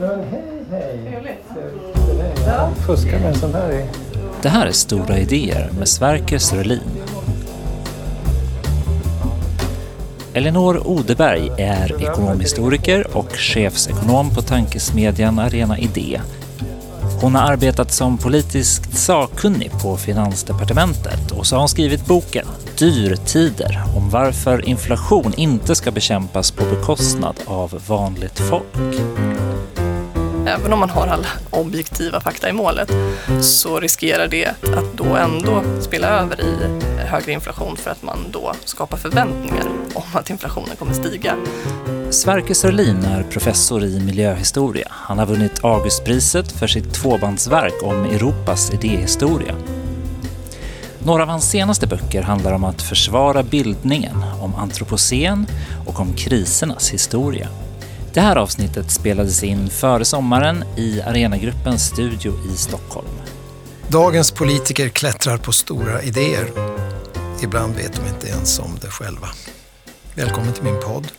Men hej, hej. Ja. Fuskar med en sån här. Det här är Stora idéer med Sverker Sörlin. Elinor Odeberg är ekonomhistoriker och chefsekonom på tankesmedjan Arena Idé. Hon har arbetat som politiskt sakkunnig på Finansdepartementet och så har hon skrivit boken Dyrtider om varför inflation inte ska bekämpas på bekostnad av vanligt folk. Även om man har alla objektiva fakta i målet så riskerar det att då ändå spela över i högre inflation för att man då skapar förväntningar om att inflationen kommer stiga. Sverker Sörlin är professor i miljöhistoria. Han har vunnit Augustpriset för sitt tvåbandsverk om Europas idéhistoria. Några av hans senaste böcker handlar om att försvara bildningen, om antropocen och om krisernas historia. Det här avsnittet spelades in före sommaren i Arenagruppens studio i Stockholm. Dagens politiker klättrar på stora idéer. Ibland vet de inte ens om det själva. Välkommen till min podd.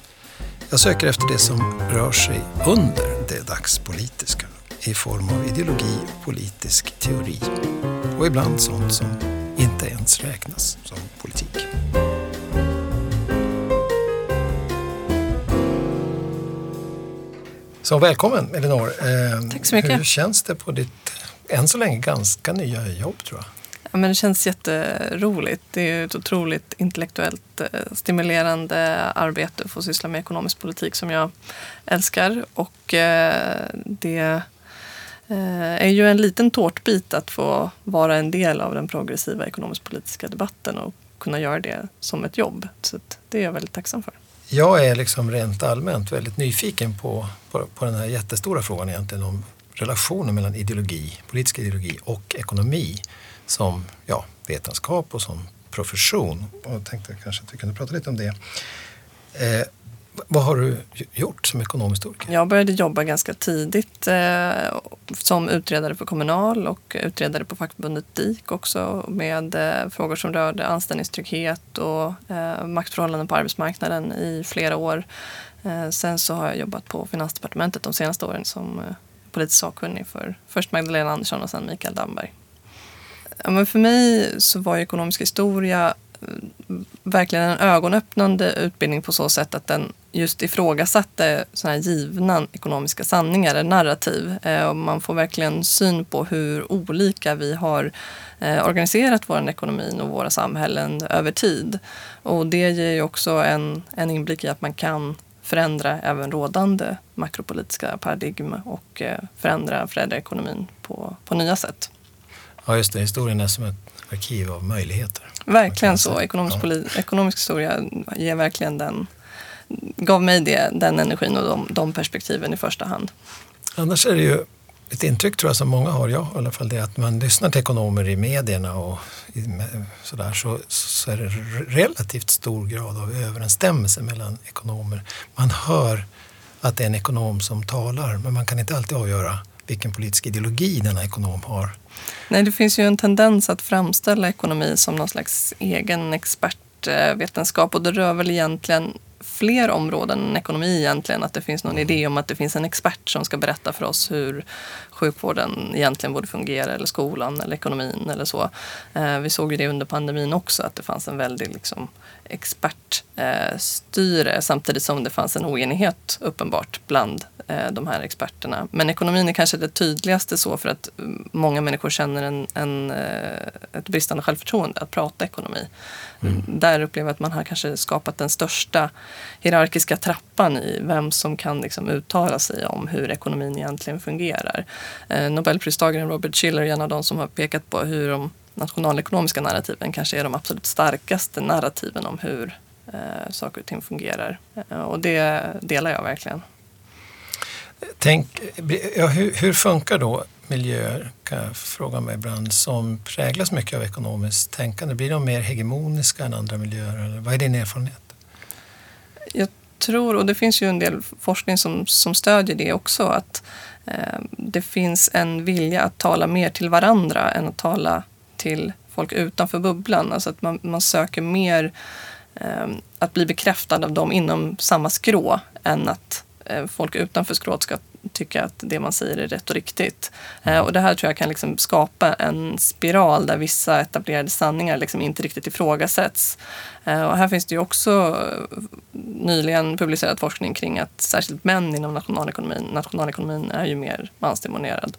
Jag söker efter det som rör sig under det dagspolitiska i form av ideologi och politisk teori. Och ibland sånt som inte ens räknas som politik. Så välkommen Elinor. Eh, Tack så mycket. Hur känns det på ditt än så länge ganska nya jobb tror jag? Ja, men det känns jätteroligt. Det är ett otroligt intellektuellt eh, stimulerande arbete att få syssla med ekonomisk politik som jag älskar. Och eh, det är ju en liten tårtbit att få vara en del av den progressiva ekonomisk-politiska debatten och kunna göra det som ett jobb. Så det är jag väldigt tacksam för. Jag är liksom rent allmänt väldigt nyfiken på, på, på den här jättestora frågan egentligen om relationen mellan ideologi, politisk ideologi och ekonomi som ja, vetenskap och som profession. Och jag tänkte kanske att vi kunde prata lite om det. Eh, vad har du gjort som ekonomhistoriker? Jag började jobba ganska tidigt eh, som utredare för Kommunal och utredare på fackförbundet DIK också med eh, frågor som rörde anställningstrygghet och eh, maktförhållanden på arbetsmarknaden i flera år. Eh, sen så har jag jobbat på Finansdepartementet de senaste åren som eh, politisk sakkunnig för först Magdalena Andersson och sen Mikael Damberg. Ja, men för mig så var ekonomisk historia mm, verkligen en ögonöppnande utbildning på så sätt att den just ifrågasatte såna här givna ekonomiska sanningar, eller narrativ. Eh, och man får verkligen syn på hur olika vi har eh, organiserat vår ekonomi och våra samhällen över tid. Och det ger ju också en, en inblick i att man kan förändra även rådande makropolitiska paradigm och förändra föräldraekonomin på, på nya sätt. Ja, just det. Historien är som ett arkiv av möjligheter. Verkligen så. Ekonomisk, ja. ekonomisk historia ger verkligen den, gav mig det, den energin och de, de perspektiven i första hand. Annars är det ju ett intryck tror jag som många har, jag i alla fall, det att man lyssnar till ekonomer i medierna och sådär så, så är det relativt stor grad av överensstämmelse mellan ekonomer. Man hör att det är en ekonom som talar men man kan inte alltid avgöra vilken politisk ideologi denna ekonom har. Nej, det finns ju en tendens att framställa ekonomi som någon slags egen expertvetenskap och det rör väl egentligen fler områden än ekonomi egentligen. Att det finns någon idé om att det finns en expert som ska berätta för oss hur sjukvården egentligen borde fungera eller skolan eller ekonomin eller så. Eh, vi såg ju det under pandemin också att det fanns en väldig liksom, expertstyre samtidigt som det fanns en oenighet uppenbart bland eh, de här experterna. Men ekonomin är kanske det tydligaste så för att många människor känner en, en eh, ett bristande självförtroende att prata ekonomi. Mm. Där upplever jag att man har kanske skapat den största hierarkiska trappan i vem som kan liksom uttala sig om hur ekonomin egentligen fungerar. Eh, Nobelpristagaren Robert Schiller är en av de som har pekat på hur de nationalekonomiska narrativen kanske är de absolut starkaste narrativen om hur eh, saker och ting fungerar. Eh, och det delar jag verkligen. Tänk, ja, hur, hur, funkar då miljöer, kan jag fråga mig ibland, som präglas mycket av ekonomiskt tänkande? Blir de mer hegemoniska än andra miljöer? Eller vad är din erfarenhet? Jag tror, och det finns ju en del forskning som, som stödjer det också, att eh, det finns en vilja att tala mer till varandra än att tala till folk utanför bubblan. Alltså att man, man söker mer eh, att bli bekräftad av dem inom samma skrå än att eh, folk utanför skrået ska tycka att det man säger är rätt och riktigt. Eh, och det här tror jag kan liksom skapa en spiral där vissa etablerade sanningar liksom inte riktigt ifrågasätts. Eh, och här finns det ju också eh, nyligen publicerad forskning kring att särskilt män inom nationalekonomin, nationalekonomin är ju mer mansdominerad,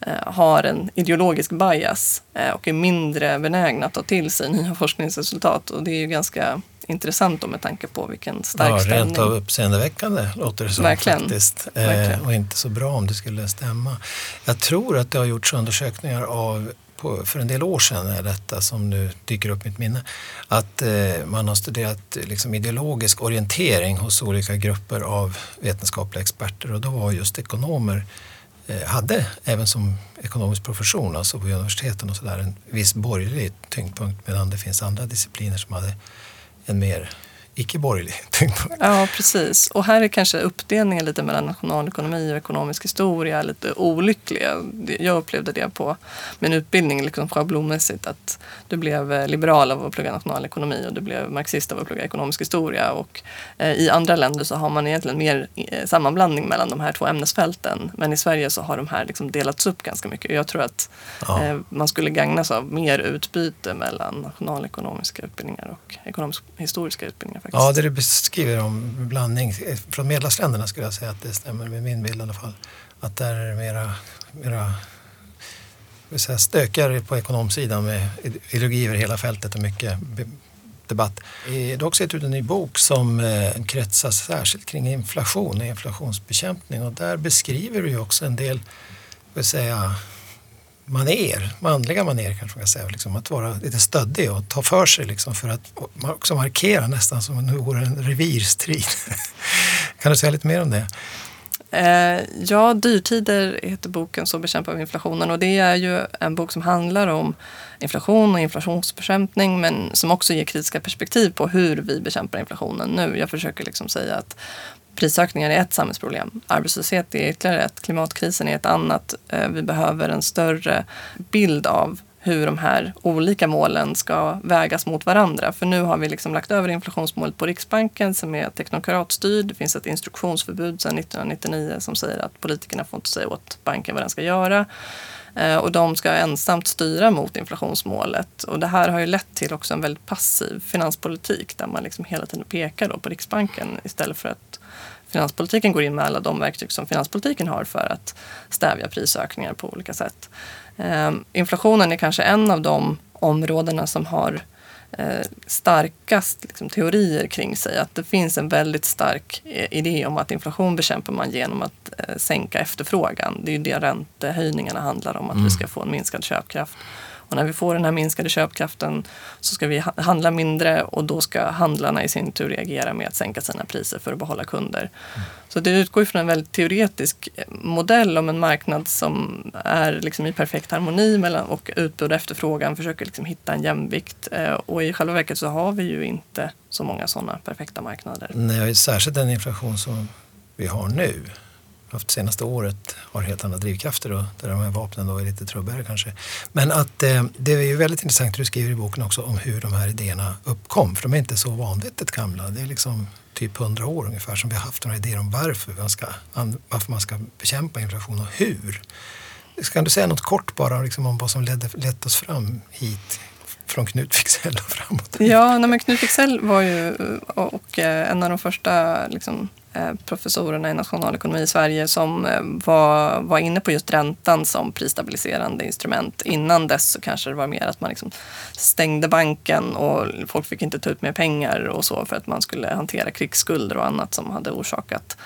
eh, har en ideologisk bias eh, och är mindre benägna att ta till sig nya forskningsresultat. Och det är ju ganska intressant då med tanke på vilken stark ja, ställning. Rent av uppseendeväckande låter det som Verkligen. faktiskt. Eh, Verkligen. och inte så bra om det skulle stämma. Jag tror att det har gjorts undersökningar av på, för en del år sedan är detta som nu dyker upp i mitt minne. Att eh, man har studerat liksom, ideologisk orientering hos olika grupper av vetenskapliga experter och då var just ekonomer eh, hade även som ekonomisk profession, alltså på universiteten och sådär, en viss borgerlig tyngdpunkt medan det finns andra discipliner som hade än mer icke-borgerlig. Ja, precis. Och här är kanske uppdelningen lite mellan nationalekonomi och ekonomisk historia lite olycklig. Jag upplevde det på min utbildning liksom schablonmässigt att du blev eh, liberal av att plugga nationalekonomi och du blev marxist av att plugga ekonomisk historia. Och eh, i andra länder så har man egentligen mer eh, sammanblandning mellan de här två ämnesfälten. Men i Sverige så har de här liksom delats upp ganska mycket. Jag tror att ja. man skulle gagnas av mer utbyte mellan nationalekonomiska utbildningar och ekonomisk historiska utbildningar faktiskt. Ja, det du beskriver om blandning eh, från medlemsländerna skulle jag säga att det stämmer med min bild i alla fall. Att där är det mera, mera säga, stökigare på ekonomsidan med ideologi över hela fältet och mycket debatt. Du har också gett ut en ny bok som eh, kretsar särskilt kring inflation och inflationsbekämpning och där beskriver du ju också en del vill säga, maner, manliga maner kanske man kan säga, liksom, att vara lite stöddig och ta för sig liksom, för att också markera nästan som om det vore en revirstrid. kan du säga lite mer om det? Eh, ja, Dyrtider heter boken, Så bekämpar vi inflationen. Och det är ju en bok som handlar om inflation och inflationsbekämpning men som också ger kritiska perspektiv på hur vi bekämpar inflationen nu. Jag försöker liksom säga att prisökningar är ett samhällsproblem. Arbetslöshet är ytterligare ett. Klimatkrisen är ett annat. Eh, vi behöver en större bild av hur de här olika målen ska vägas mot varandra. För nu har vi liksom lagt över inflationsmålet på Riksbanken som är teknokratstyrd. Det finns ett instruktionsförbud sedan 1999 som säger att politikerna får inte säga åt banken vad den ska göra. Eh, och de ska ensamt styra mot inflationsmålet. Och det här har ju lett till också en väldigt passiv finanspolitik där man liksom hela tiden pekar då på Riksbanken istället för att finanspolitiken går in med alla de verktyg som finanspolitiken har för att stävja prisökningar på olika sätt. Eh, inflationen är kanske en av de områdena som har eh, starkast liksom, teorier kring sig. Att det finns en väldigt stark eh, idé om att inflation bekämpar man genom att eh, sänka efterfrågan. Det är ju det räntehöjningarna handlar om, att mm. vi ska få en minskad köpkraft. Och när vi får den här minskade köpkraften så ska vi handla mindre och då ska handlarna i sin tur reagera med att sänka sina priser för att behålla kunder. Så det utgår från en väldigt teoretisk eh, modell om en marknad som är liksom i perfekt harmoni mellan och utbud och efterfrågan, försöker liksom hitta en jämvikt. Eh, och i själva verket så har vi ju inte så många sådana perfekta marknader. Nej, särskilt den inflation som vi har nu haft senaste året har helt andra drivkrafter och där de här vapnen då är lite trubbigare kanske. Men att eh, det är ju väldigt intressant hur du skriver i boken också om hur de här idéerna uppkom. För de är inte så vanvettigt gamla. Det är liksom typ hundra år ungefär som vi har haft några idéer om varför man ska, varför man ska bekämpa inflation och hur. Kan du säga något kort bara liksom om vad som ledde, lett oss fram hit från Knut Fixell och framåt? Ja, nej, men Knut Fixell var ju eh, och, och eh, en av de första liksom, Eh, professorerna i nationalekonomi i Sverige som eh, var, var inne på just räntan som prisstabiliserande instrument. Innan dess så kanske det var mer att man liksom stängde banken och folk fick inte ta ut mer pengar och så för att man skulle hantera krigsskulder och annat som hade orsakat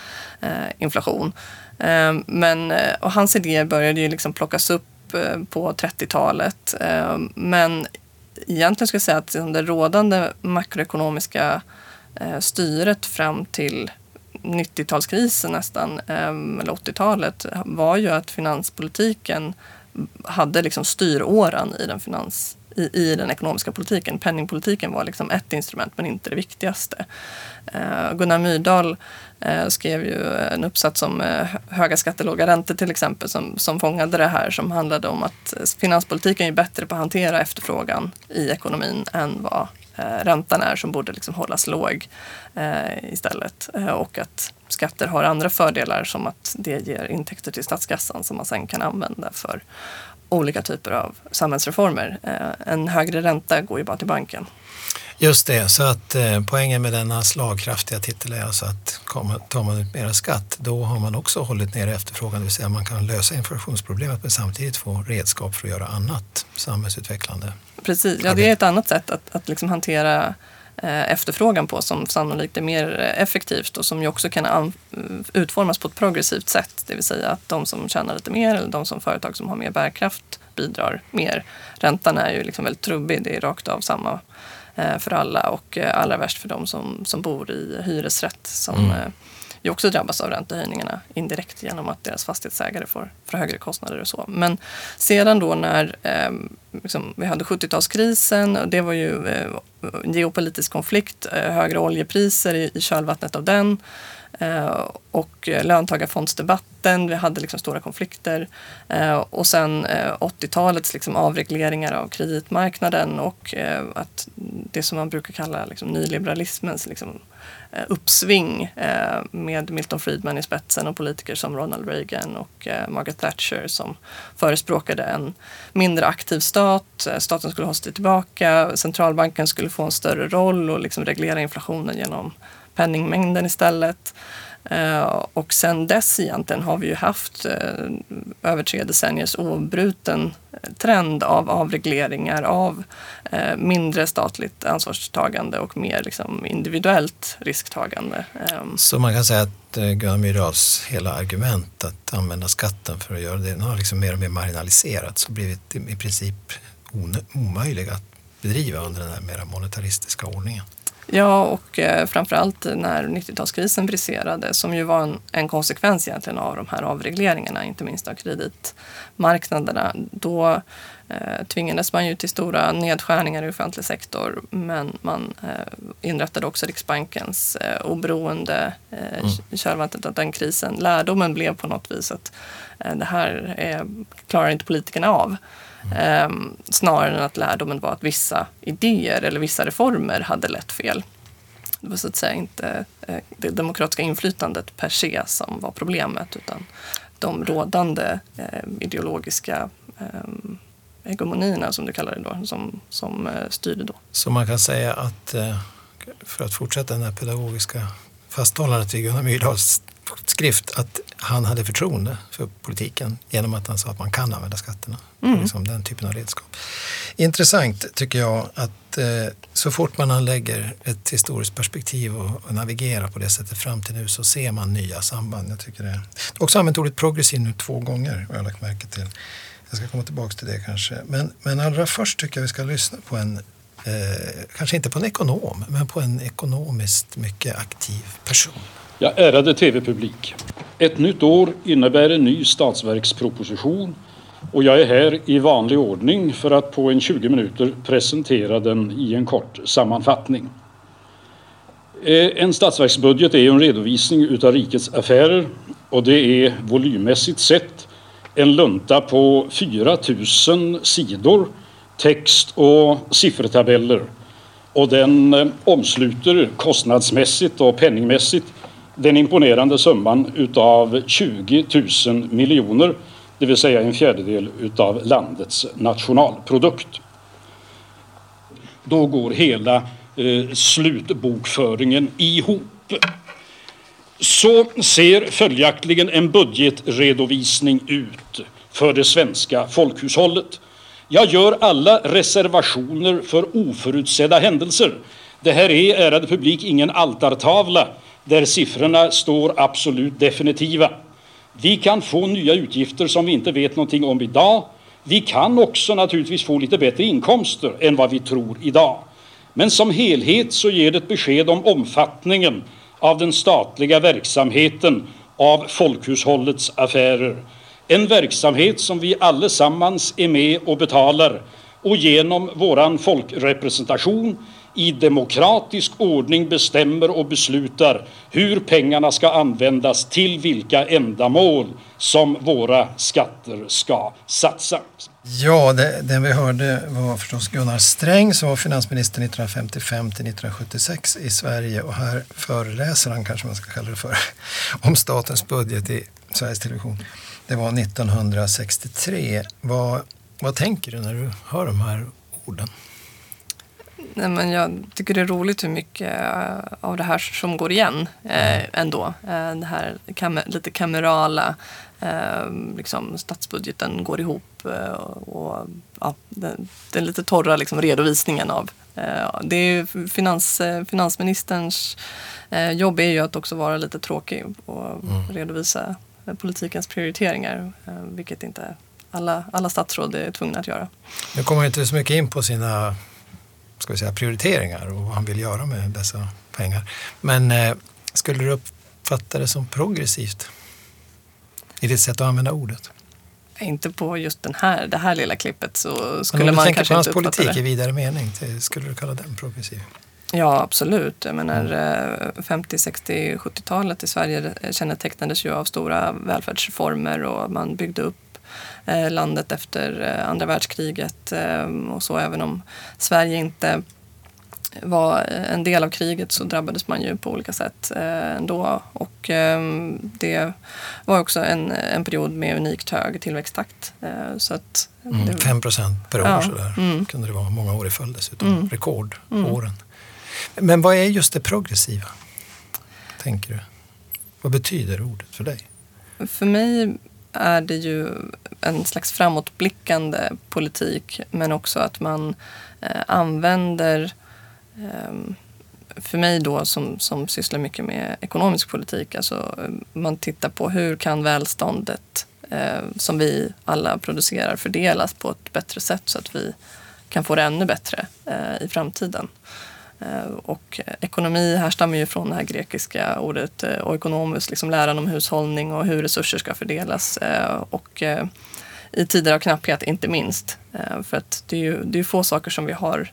eh, inflation. Eh, men, eh, och hans idéer började ju liksom plockas upp eh, på 30-talet. men egentligen skulle jag säga att det rådande makroekonomiska styret fram till 90-talskrisen nästan, ehm, eller 80-talet, var ju att finanspolitiken hade liksom styråran i den, finans, i, i den ekonomiska politiken. Penningpolitiken var liksom ett instrument men inte det viktigaste. Eh, Gunnar Myrdal eh, skrev ju en uppsats om eh, höga skatter, låga räntor till exempel som, som fångade det här som handlade om att finanspolitiken är bättre på att hantera efterfrågan i ekonomin än vad Eh, räntan är som borde liksom hållas låg eh, istället. Eh, och att skatter har andra fördelar som att det ger intäkter till statskassan som man sen kan använda för olika typer av samhällsreformer. Eh, en högre ränta går ju bara till banken. Just det, så att eh, poängen med denna slagkraftiga titel är alltså att tar man ut mera skatt då har man också hållit ner efterfrågan, det vill säga man kan lösa inflationsproblemet men samtidigt få redskap för att göra annat samhällsutvecklande. Precis, ja det är ett annat sätt att, att liksom hantera eh, efterfrågan på som sannolikt är mer effektivt och som ju också kan utformas på ett progressivt sätt. Det vill säga att de som tjänar lite mer eller de som företag som har mer bärkraft bidrar mer. Räntan är ju liksom väldigt trubbig, det är rakt av samma Eh, för alla och eh, allra värst för de som, som bor i hyresrätt som mm. Eh, ju också drabbas av räntehöjningarna indirekt genom att deras fastighetsägare får, får högre kostnader och så. Men sedan då när eh, liksom, vi hade 70-talskrisen och det var ju eh, geopolitisk konflikt, eh, högre oljepriser i, i kölvattnet av den Eh, Eh, och eh, löntagarfondsdebatten, vi hade liksom stora konflikter. Eh, och sen 80-talets liksom avregleringar av kreditmarknaden och att det som man brukar kalla liksom nyliberalismens liksom uppsving med Milton Friedman i spetsen och politiker som Ronald Reagan och Margaret Thatcher som förespråkade en mindre aktiv stat. Staten skulle hålla sig tillbaka, centralbanken skulle få en större roll och liksom reglera inflationen genom penningmängden istället. Eh, och sen dess egentligen har vi ju haft eh, över tre decenniers obruten trend av avregleringar, av eh, mindre statligt ansvarstagande och mer liksom, individuellt risktagande. Ehm. Så man kan säga att Gunnar Myrdals hela argument att använda skatten för att göra det, har liksom mer och mer marginaliserats och blivit i princip omöjlig att bedriva under den här mer monetaristiska ordningen. Ja, och eh, framförallt när 90-talskrisen briserade som ju var en, en, konsekvens egentligen av de här avregleringarna, inte minst av kreditmarknaderna. Då eh, tvingades man ju till stora nedskärningar i offentlig sektor men man eh, inrättade också Riksbankens eh, oberoende eh, mm. i kölvattnet av den krisen. Lärdomen blev på något vis att eh, det här är, klarar inte politikerna av. Eh, snarare än att lärdomen var att vissa idéer eller vissa reformer hade lett fel. Det var så att säga inte eh, det demokratiska inflytandet per se som var problemet utan de rådande eh, ideologiska eh, hegemonierna som du kallar det då, som, som eh, styrde då. Så man kan säga att, eh, för att fortsätta den här pedagogiska fasthållandet vid Gunnar Myrdals skrift att han hade förtroende för politiken genom att han sa att man kan använda skatterna. Mm. Liksom den typen av redskap. Intressant tycker jag att eh, så fort man anlägger ett historiskt perspektiv och, och, navigerar på det sättet fram till nu så ser man nya samband. Jag tycker det. Har också använt ordet progressiv nu två gånger har jag lagt märke till. Jag ska komma tillbaka till det kanske. Men, men allra först tycker jag vi ska lyssna på en Eh, kanske inte på en ekonom, men på en ekonomiskt mycket aktiv person. Ja, ärade tv-publik. Ett nytt år innebär en ny statsverksproposition och jag är här i vanlig ordning för att på en 20 minuter presentera den i en kort sammanfattning. Eh, en statsverksbudget är en redovisning utav rikets affärer och det är volymmässigt sett en lunta på 4000 sidor text och siffertabeller och den eh, omsluter kostnadsmässigt och penningmässigt den imponerande summan utav 20 000 miljoner, det vill säga en fjärdedel utav landets nationalprodukt. Då går hela eh, slutbokföringen ihop. Så ser följaktligen en budgetredovisning ut för det svenska folkhushållet. Jag gör alla reservationer för oförutsedda händelser. Det här är, ärade publik, ingen altartavla där siffrorna står absolut definitiva. Vi kan få nya utgifter som vi inte vet någonting om idag. Vi kan också naturligtvis få lite bättre inkomster än vad vi tror idag. Men som helhet så ger det ett besked om omfattningen av den statliga verksamheten av folkhushållets affärer. En verksamhet som vi allesammans är med och betalar och genom våran folkrepresentation i demokratisk ordning bestämmer och beslutar hur pengarna ska användas till vilka ändamål som våra skatter ska satsas. Ja, det, den vi hörde var förstås Gunnar Sträng som var finansminister 1955 till 1976 i Sverige och här föreläser han, kanske man ska kalla det för, om statens budget i Sveriges Television. Det var 1963. Vad, vad tänker du när du hör de här orden? Nej, men jag tycker det är roligt hur mycket eh, av det här som går igen eh, ändå. Eh, det här kam lite kamerala, eh, liksom statsbudgeten går ihop eh, och ja, den, den lite torra liksom, redovisningen av eh, det är finans, finansministerns jobb är ju att också vara lite tråkig och mm. redovisa politikens prioriteringar, vilket inte alla, alla statsråd är tvungna att göra. Nu kommer inte så mycket in på sina ska vi säga, prioriteringar och vad han vill göra med dessa pengar. Men eh, skulle du uppfatta det som progressivt i ditt sätt att använda ordet? Inte på just den här, det här lilla klippet så skulle Men om man du kanske inte på hans politik det. i vidare mening, skulle du kalla den progressiv? Ja, absolut. Jag menar, 50, 60, 70-talet i Sverige kännetecknades ju av stora välfärdsreformer och man byggde upp landet efter eh, andra världskriget eh, och så även om Sverige inte var en del av kriget så drabbades man ju på olika sätt ändå. Och det var också en, en period med unikt hög tillväxttakt. Så att mm, det, 5 procent per år ja, sådär. Mm. kunde det vara många år i följd dessutom. Mm. Rekordåren. Mm. Men vad är just det progressiva? Tänker du? Vad betyder ordet för dig? För mig är det ju en slags framåtblickande politik men också att man eh, använder eh, för mig då som, som sysslar mycket med ekonomisk politik, alltså eh, man tittar på hur kan välståndet eh, som vi alla producerar fördelas på ett bättre sätt så att vi kan få det ännu bättre eh, i framtiden. Eh, och ekonomi härstammar ju från det här grekiska ordet eh, oikonomus, liksom läran om hushållning och hur resurser ska fördelas. Eh, och i tider av knapphet inte minst. För att det är ju det är få saker som vi har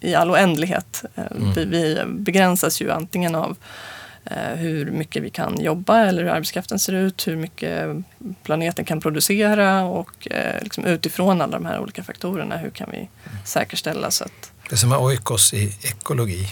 i all oändlighet. Mm. Vi, vi begränsas ju antingen av hur mycket vi kan jobba eller hur arbetskraften ser ut, hur mycket planeten kan producera och liksom utifrån alla de här olika faktorerna, hur kan vi säkerställa så att det är som oikos i ekologi,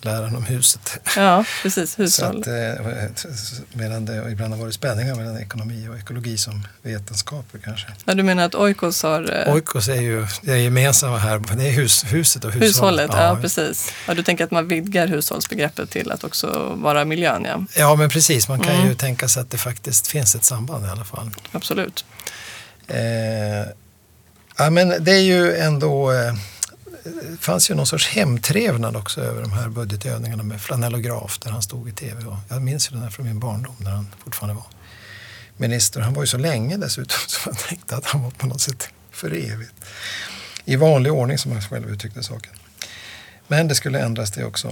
läran om huset. Ja, precis. Hushåll. Att, eh, medan det ibland har varit spänningar mellan ekonomi och ekologi som vetenskaper kanske. Ja, du menar att oikos har... Eh, oikos är ju det gemensamma här, det är hus, huset och hushållet. Hushållet, ja, ja precis. Ja, du tänker att man vidgar hushållsbegreppet till att också vara miljön, ja. Ja, men precis. Man kan mm. ju tänka sig att det faktiskt finns ett samband i alla fall. Absolut. Eh, ja, men det är ju ändå... Eh, fanns ju någon sorts hemtrevnad också över de här budgetövningarna med flanellograf där han stod i tv. Och jag minns ju den här från min barndom när han fortfarande var minister. Han var ju så länge dessutom så man tänkte att han var på något sätt för evigt. I vanlig ordning som han själv uttryckte saken. Men det skulle ändras det också.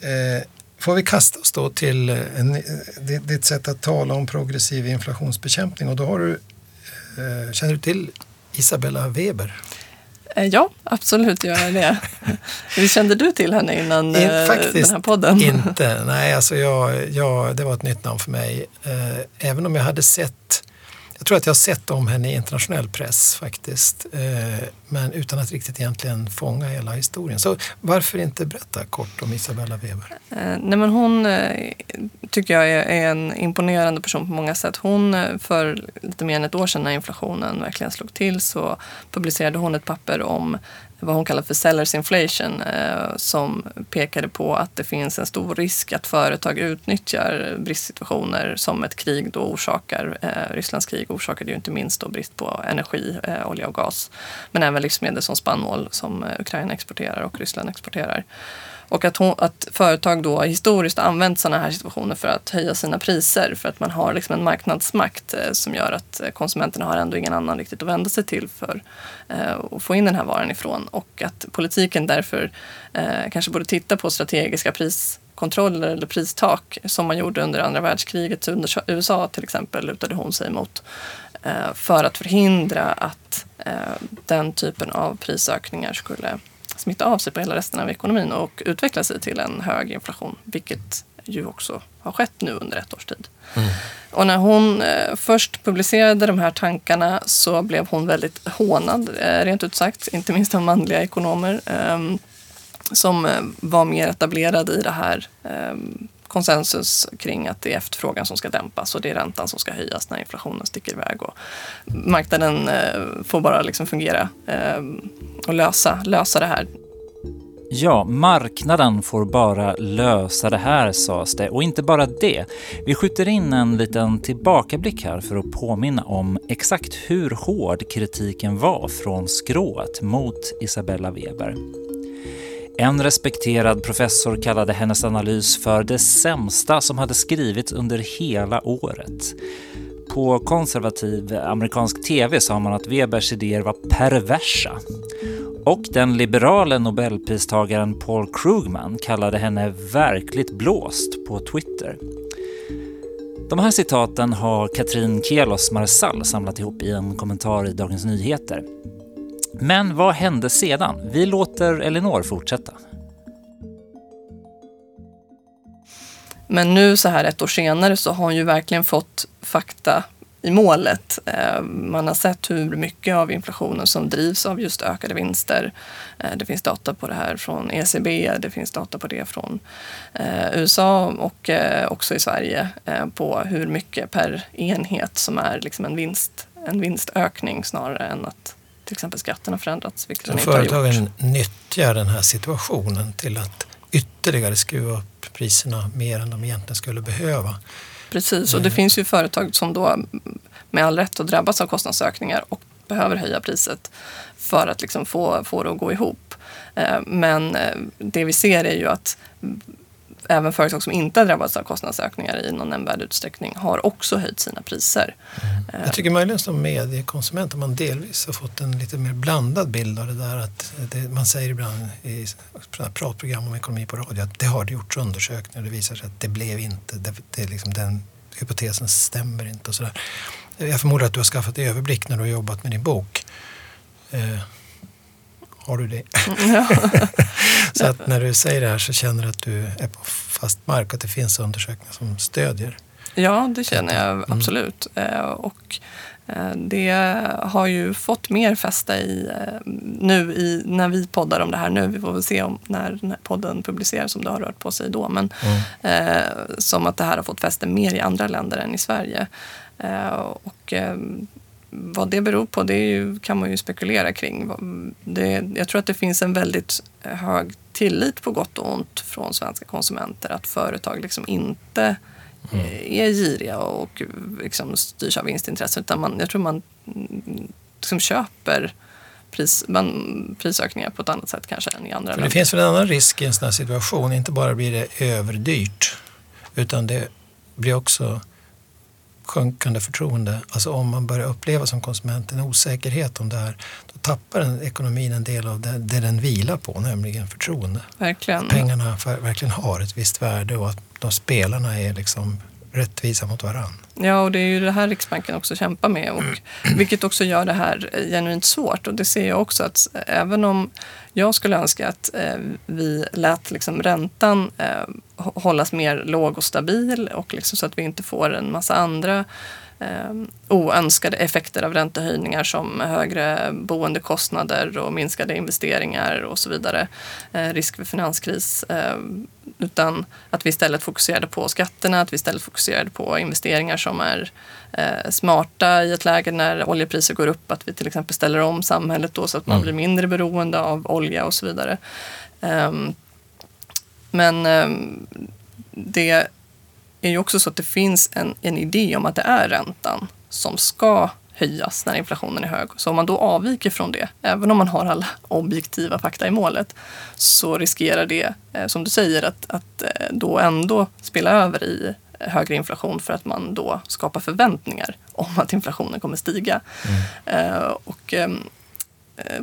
Eh, får vi kasta oss då till eh, en, eh, ditt sätt att tala om progressiv inflationsbekämpning och då har du, eh, känner du till Isabella Weber? Eh, ja, absolut gör jag det. Hur kände du till henne innan In, eh, den här podden? inte. Nej, alltså jag, jag, det var ett nytt namn för mig. Eh, även om jag hade sett jag tror att jag har sett om henne i internationell press faktiskt. Eh, men utan att riktigt egentligen fånga hela historien. Så varför inte berätta kort om Isabella Weber? Eh, nej, men hon eh, tycker jag är en imponerande person på många sätt. Hon, för lite mer än ett år sedan när inflationen verkligen slog till så publicerade hon ett papper om vad hon kallar för sellers inflation eh, som pekade på att det finns en stor risk att företag utnyttjar bristsituationer som ett krig då orsakar. Eh, Rysslands krig orsakade ju inte minst då brist på energi, eh, olja och gas, men även livsmedel som spannmål som Ukraina exporterar och Ryssland exporterar. Och att, hon, att företag då historiskt använt sådana här situationer för att höja sina priser för att man har liksom en marknadsmakt eh, som gör att eh, konsumenterna har ändå ingen annan riktigt att vända sig till för eh, att få in den här varan ifrån. Och att politiken därför kanske borde titta på strategiska priskontroller eller pristak som man gjorde under andra världskriget under USA till exempel lutade hon sig mot för att förhindra att den typen av prisökningar skulle smitta av sig på hela resten av ekonomin och utveckla sig till en hög inflation, vilket ju också har skett nu under ett års tid. Mm. Och när hon eh, först publicerade de här tankarna så blev hon väldigt hånad, eh, rent ut sagt, inte minst av manliga ekonomer eh, som var mer etablerade i det här ehm, konsensus kring att det är efterfrågan som ska dämpas och det är räntan som ska höjas när inflationen sticker iväg. Och marknaden eh, får bara liksom fungera eh, och lösa, lösa det här. Ja, marknaden får bara lösa det här sades det. Och inte bara det. Vi skjuter in en liten tillbakablick här för att påminna om exakt hur hård kritiken var från skrået mot Isabella Weber. En respekterad professor kallade hennes analys för det sämsta som hade skrivits under hela året. På konservativ amerikansk TV sa man att Webers idéer var perversa. Och den liberale nobelpristagaren Paul Krugman kallade henne verkligt blåst på Twitter. De här citaten har Katrin Kelos Marsall samlat ihop i en kommentar i Dagens Nyheter. Men vad hände sedan? Vi låter Elinor fortsätta. Men nu så här ett år senare så har hon ju verkligen fått fakta i målet. Eh, man har sett hur mycket av inflationen som drivs av just ökade vinster. Eh, det finns data på det här från ECB, det finns data på det från eh, USA och också i Sverige på hur mycket per enhet som är liksom en, vinst, en vinstökning snarare än att till exempel skatten har förändrats. Vilket den företagen nyttjar den här situationen till att ytterligare skruva upp priserna mer än de egentligen skulle behöva. Precis, och det mm. finns ju företag som då med all rätt har drabbats av kostnadsökningar och behöver höja priset för att liksom få, få det att gå ihop. Eh, men eh, det vi ser är ju att även företag som inte har drabbats av kostnadsökningar i någon nämnvärd utsträckning har också höjt sina priser. Mm. Jag tycker möjligen som mediekonsument att man delvis har fått en lite mer blandad bild av det där. Att det, man säger ibland i pratprogram om ekonomi på radio att det har gjorts undersökningar och det visar sig att det blev inte, det, det liksom den hypotesen stämmer inte och sådär. Jag förmodar att du har skaffat dig överblick när du har jobbat med din bok. Eh, har du det? Ja. så att när du säger det här så känner du att du är på fast mark och att det finns undersökningar som stödjer? Ja, det känner jag mm. absolut. Mm. Och eh, det har ju fått mer fäste i, eh, nu i, när vi poddar om det här nu. Vi får väl se om när den här podden publiceras om det har rört på sig då. Men mm. eh, som att det här har fått fäste mer i andra länder än i Sverige. Eh, och eh, vad det beror på, det ju, kan man ju spekulera kring. Det, jag tror att det finns en väldigt hög tillit på gott och ont från svenska konsumenter att företag liksom inte mm. är giriga och liksom styrs av vinstintresse. Utan man, jag tror man liksom köper pris, man, prisökningar på ett annat sätt kanske än i andra länder. Det finns väl en annan risk i en sån här situation. Inte bara blir det överdyrt utan det blir också sjunkande förtroende. Alltså om man börjar uppleva som konsument en osäkerhet om det här, då tappar den ekonomin en del av det, det den vilar på, nämligen förtroende. Verkligen. Att pengarna verkligen har ett visst värde och att de spelarna är liksom rättvisa mot varandra. Ja, och det är ju det här Riksbanken också kämpar med, och, vilket också gör det här genuint svårt. Och det ser jag också att även om jag skulle önska att eh, vi lät liksom räntan eh, hållas mer låg och stabil och liksom så att vi inte får en massa andra oönskade effekter av räntehöjningar som högre boendekostnader och minskade investeringar och så vidare. Eh, risk för finanskris. Eh, utan att vi istället fokuserade på skatterna, att vi istället fokuserade på investeringar som är eh, smarta i ett läge när oljepriser går upp. Att vi till exempel ställer om samhället då så att man mm. blir mindre beroende av olja och så vidare. Men det är ju också så att det finns en, en idé om att det är räntan som ska höjas när inflationen är hög. Så om man då avviker från det, även om man har alla objektiva fakta i målet, så riskerar det, eh, som du säger, att, att eh, då ändå spela över i högre inflation för att man då skapar förväntningar om att inflationen kommer stiga. Mm. Eh, och eh,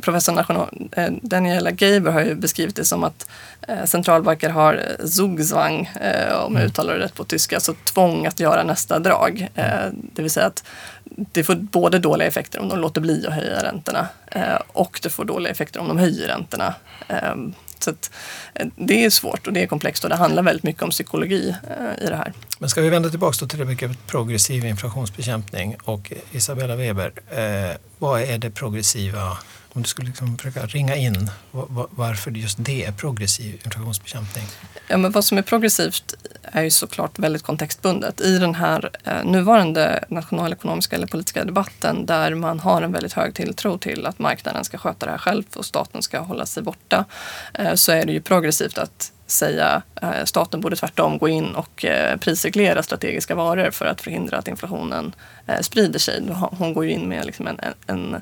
professor national, eh, Daniela Geiber har ju beskrivit det som att eh, centralbanker har eh, Zugzwang, eh, om jag Mm. uttalar det rätt på tyska, alltså tvång att göra nästa drag. Eh, det vill säga att det får både dåliga effekter om de låter bli att höja räntorna eh, och det får dåliga effekter om de höjer räntorna. Eh, så att, eh, det är svårt och det är komplext och det handlar väldigt mycket om psykologi eh, i det här. Men ska vi vända tillbaka till det begreppet progressiv inflationsbekämpning och Isabella Weber, eh, vad är det progressiva, om du skulle liksom försöka ringa in varför just det är progressiv inflationsbekämpning? Ja, men vad som är progressivt är ju såklart väldigt kontextbundet. I den här eh, nuvarande nationalekonomiska eller politiska debatten där man har en väldigt hög tilltro till att marknaden ska sköta det här själv och staten ska hålla sig borta eh, så är det ju progressivt att säga eh, staten borde tvärtom gå in och eh, prisreglera strategiska varor för att förhindra att inflationen eh, sprider sig. Hon går ju in med liksom en, en, en,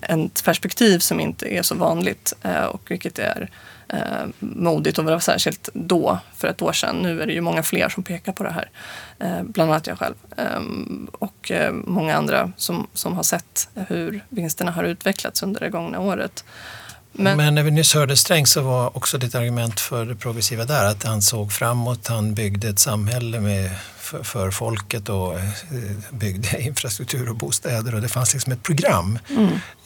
ett perspektiv som inte är så vanligt eh, och vilket är eh, modigt och var särskilt då, för ett år sedan. Nu är det ju många fler som pekar på det här. Eh, bland annat jag själv. Eh, och eh, många andra som, som har sett hur vinsterna har utvecklats under det gångna året. Men, Men, när vi nyss hörde Sträng så var också ditt argument för det progressiva där att han såg framåt, han byggde ett samhälle med, för, för folket och eh, byggde infrastruktur och bostäder och det fanns liksom ett program.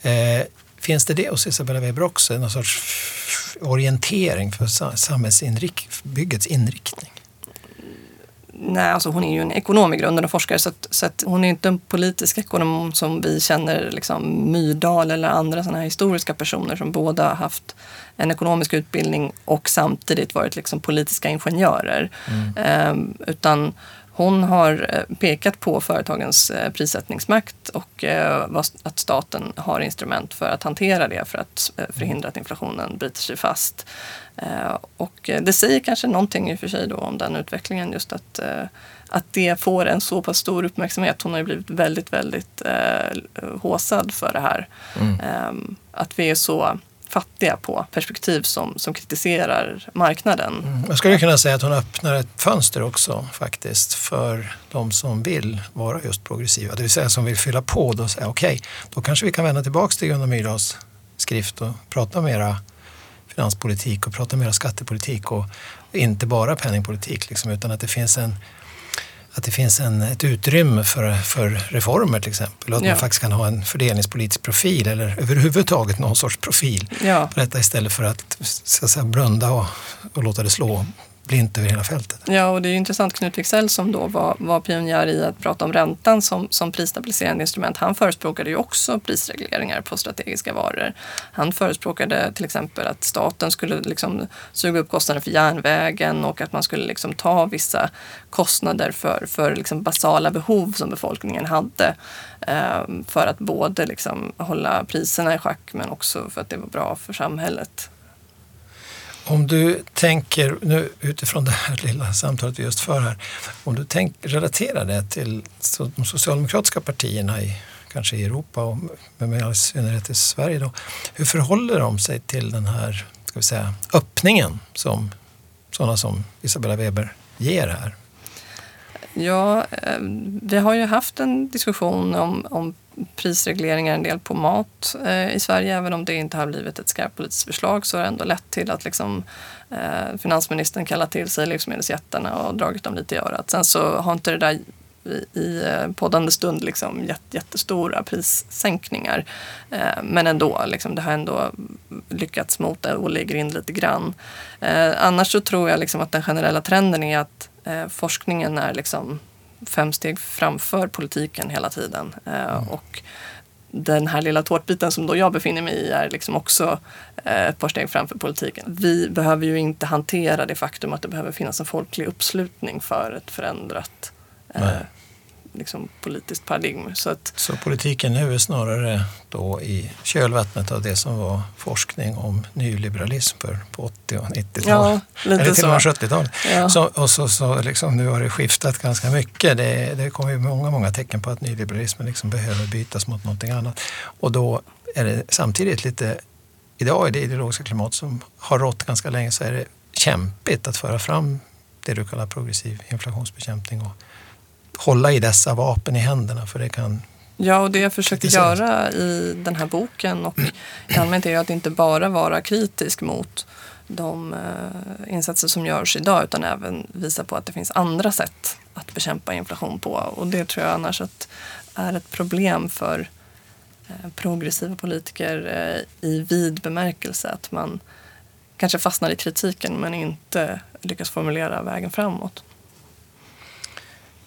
Eh, finns det det hos Isabella Weber också, någon sorts orientering för sa- samhällsbyggets inriktning? nej, alltså hon är ju en ekonom i grunden och forskare så, att, så att hon är inte en politisk ekonom som vi känner liksom Myrdal eller andra sådana här historiska personer som båda har haft en ekonomisk utbildning och samtidigt varit liksom politiska ingenjörer. Ehm, utan hon har eh, pekat på företagens eh, prissättningsmakt och eh, att staten har instrument för att hantera det för att förhindra att inflationen biter sig fast. Och det säger kanske någonting i och för sig då om den utvecklingen just att, att det får en så pass stor uppmärksamhet. Hon har ju blivit väldigt, väldigt eh, håsad för det här. Ehm, Att vi är så fattiga på perspektiv som, som kritiserar marknaden. Mm. Jag skulle kunna säga att hon öppnar ett fönster också faktiskt för de som vill vara just progressiva. Det vill säga som vill fylla på då och säga okej, då kanske vi kan vända tillbaka till Gunnar Myrdals skrift och prata mera finanspolitik och prata mera skattepolitik och inte bara penningpolitik liksom, utan att det finns en att det finns en, ett utrymme för, för reformer till exempel och att Ja. man faktiskt kan ha en fördelningspolitisk profil eller överhuvudtaget någon sorts profil Ja. på detta istället för att, så att säga, blunda och, och låta det slå splint över hela fältet. Ja, och det är ju intressant. Knut Wicksell som då var, var pionjär i att prata om räntan som, som prisstabiliserande instrument. Han förespråkade ju också prisregleringar på strategiska varor. Han förespråkade till exempel att staten skulle liksom suga upp kostnader för järnvägen och att man skulle liksom ta vissa kostnader för, för liksom basala behov som befolkningen hade. Eh, för att både liksom hålla priserna i schack men också för att det var bra för samhället. Om du tänker, nu utifrån det här lilla samtalet vi just för här, om du tänk, relaterar det till de socialdemokratiska partierna i kanske i Europa och men med i synnerhet i Sverige då. Hur förhåller de sig till den här ska vi säga, öppningen som sådana som Isabella Weber ger här? Ja, eh, vi har ju haft en diskussion om, om prisregleringar en del på mat eh, i Sverige. Även om det inte har blivit ett skarpt politiskt förslag så har det ändå lett till att liksom, eh, finansministern kallat till sig livsmedelsjättarna och dragit dem lite i örat. Sen så har inte det där i, i eh, poddande stund liksom jätt, jättestora prissänkningar. Eh, men ändå, liksom, det har ändå lyckats mota och ligger in lite grann. Eh, annars så tror jag liksom att den generella trenden är att eh, forskningen är liksom fem steg framför politiken hela tiden. Eh, och den här lilla tårtbiten som då jag befinner mig i är liksom också eh, ett par steg framför politiken. Vi behöver ju inte hantera det faktum att det behöver finnas en folklig uppslutning för ett förändrat eh. Liksom, politiskt paradigm. Så att, Så politiken nu är snarare då i kölvattnet av det som var forskning om nyliberalism för på 80 och 90-talet. ja, Eller till och med så. 70-talet. Ja. Så, och så, så liksom, nu har det skiftat ganska mycket. Det, det kommer ju många, många tecken på att nyliberalismen liksom behöver bytas mot någonting annat. Och då är det samtidigt lite, idag i det ideologiska klimat som har rått ganska länge så är det kämpigt att föra fram det du kallar progressiv inflationsbekämpning och hålla i dessa vapen i händerna för det kan Ja, och det jag försöker göra i den här boken och i allmänhet är att inte bara vara kritisk mot de eh, insatser som görs idag utan även visa på att det finns andra sätt att bekämpa inflation på. Och det tror jag annars att är ett problem för eh, progressiva politiker eh, i vid bemärkelse. Att man kanske fastnar i kritiken men inte lyckas formulera vägen framåt.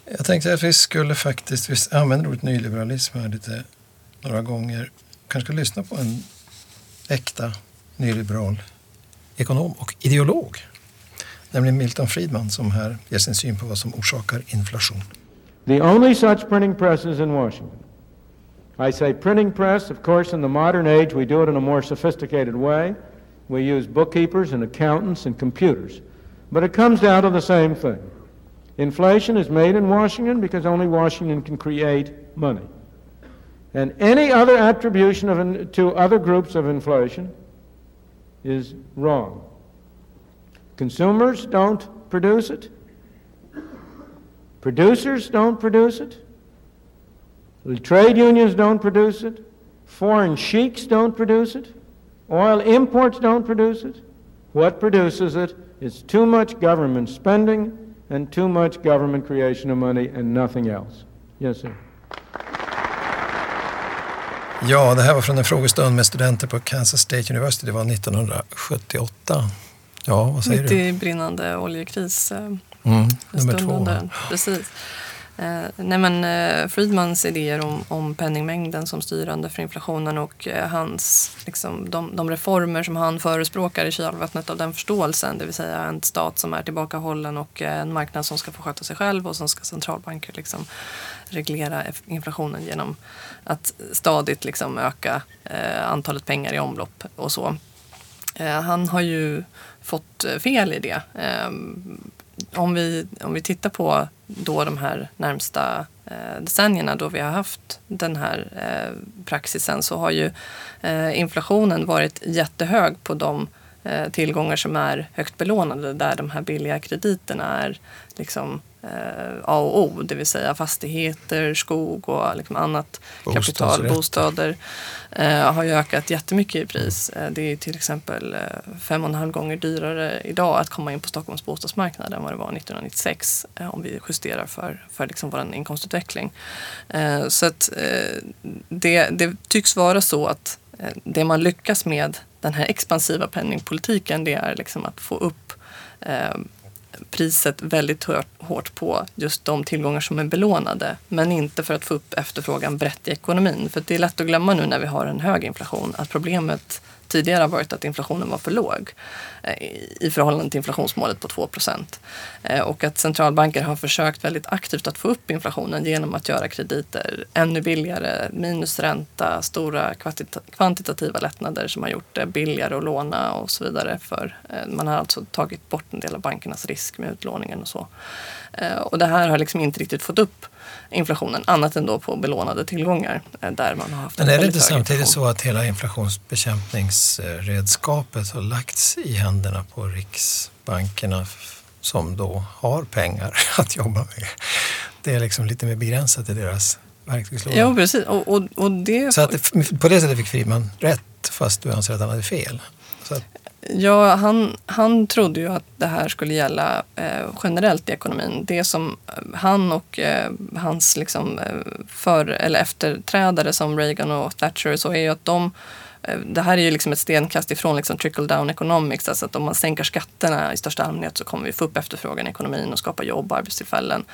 Jag tänkte att vi skulle faktiskt, vi använder ordet nyliberalism här lite några gånger, kanske lyssna på en äkta nyliberal ekonom och ideolog. Nämligen Milton Friedman som här ger sin syn på vad som orsakar inflation. The only such printing press is in Washington. I say printing press, of course, in the modern age we do it in a more sophisticated way. We use bookkeepers and accountants and computers. But it comes down to the same thing. Inflation is made in Washington because only Washington can create money. And any other attribution of, to other groups of inflation is wrong. Consumers don't produce it. Producers don't produce it. Trade unions don't produce it. Foreign sheiks don't produce it. Oil imports don't produce it. What produces it is too much government spending and too much government creation of money and nothing else. Yes, sir. Ja, det här var från en frågestund med studenter på Kansas State University. Det var 1978. Ja, vad säger Mitt du? i brinnande oljekris. eh, Mm, nummer två. Precis. Eh, nej men, eh, Friedmans idéer om, om penningmängden som styrande för inflationen och eh, hans, liksom, de, de reformer som han förespråkar i kölvattnet av den förståelsen, det vill säga en stat som är tillbakahållen och eh, en marknad som ska få sköta sig själv och som ska centralbanker liksom reglera inflationen genom att stadigt liksom öka eh, antalet pengar i omlopp och så. Eh, han har ju fått eh, fel i det. Eh, om, vi, om vi tittar på då de här närmsta eh, decennierna då vi har haft den här eh, praxisen så har ju eh, inflationen varit jättehög på de eh, tillgångar som är högt belånade där de här billiga krediterna är liksom A och O, det vill säga fastigheter, skog och liksom annat kapital, bostäder eh, har ju ökat jättemycket i pris. Eh, det är till exempel eh, fem och en halv gånger dyrare idag att komma in på Stockholms bostadsmarknad än vad det var 1996 eh, om vi justerar för, för liksom vår inkomstutveckling. Eh, så att eh, det, det tycks vara så att eh, det man lyckas med den här expansiva penningpolitiken det är liksom att få upp eh, priset väldigt hårt, på just de tillgångar som är belånade. Men inte för att få upp efterfrågan brett i ekonomin. För det är lätt att glömma nu när vi har en hög inflation att problemet tidigare har varit att inflationen var för låg eh, i förhållande till inflationsmålet på 2 eh, Och att centralbanker har försökt väldigt aktivt att få upp inflationen genom att göra krediter ännu billigare, minusränta, stora kvantitativa lättnader som har gjort det billigare att låna och så vidare. För, eh, man har alltså tagit bort en del av bankernas risk med utlåningen och så. Och det här har liksom inte riktigt fått upp inflationen annat än då på belånade tillgångar eh, där man har haft Men en är det inte samtidigt så att hela inflationsbekämpningsredskapet har lagts i händerna på riksbankerna som då har pengar att jobba med? Det är liksom lite mer begränsat i deras verktygslåda. Jo, precis. Och, och, och det, Så att det, på det sättet fick Friedman rätt fast du anser att han hade fel. Ja, han, han trodde ju att det här skulle gälla eh, generellt i ekonomin. Det som eh, han och eh, hans liksom, eh, för, eller efterträdare som Reagan och Thatcher och så är ju att de Eh, det här är ju liksom ett stenkast ifrån liksom trickle down economics. Alltså att om man sänker skatterna i största allmänhet så kommer vi få upp efterfrågan i ekonomin och skapa jobb och arbetstillfällen.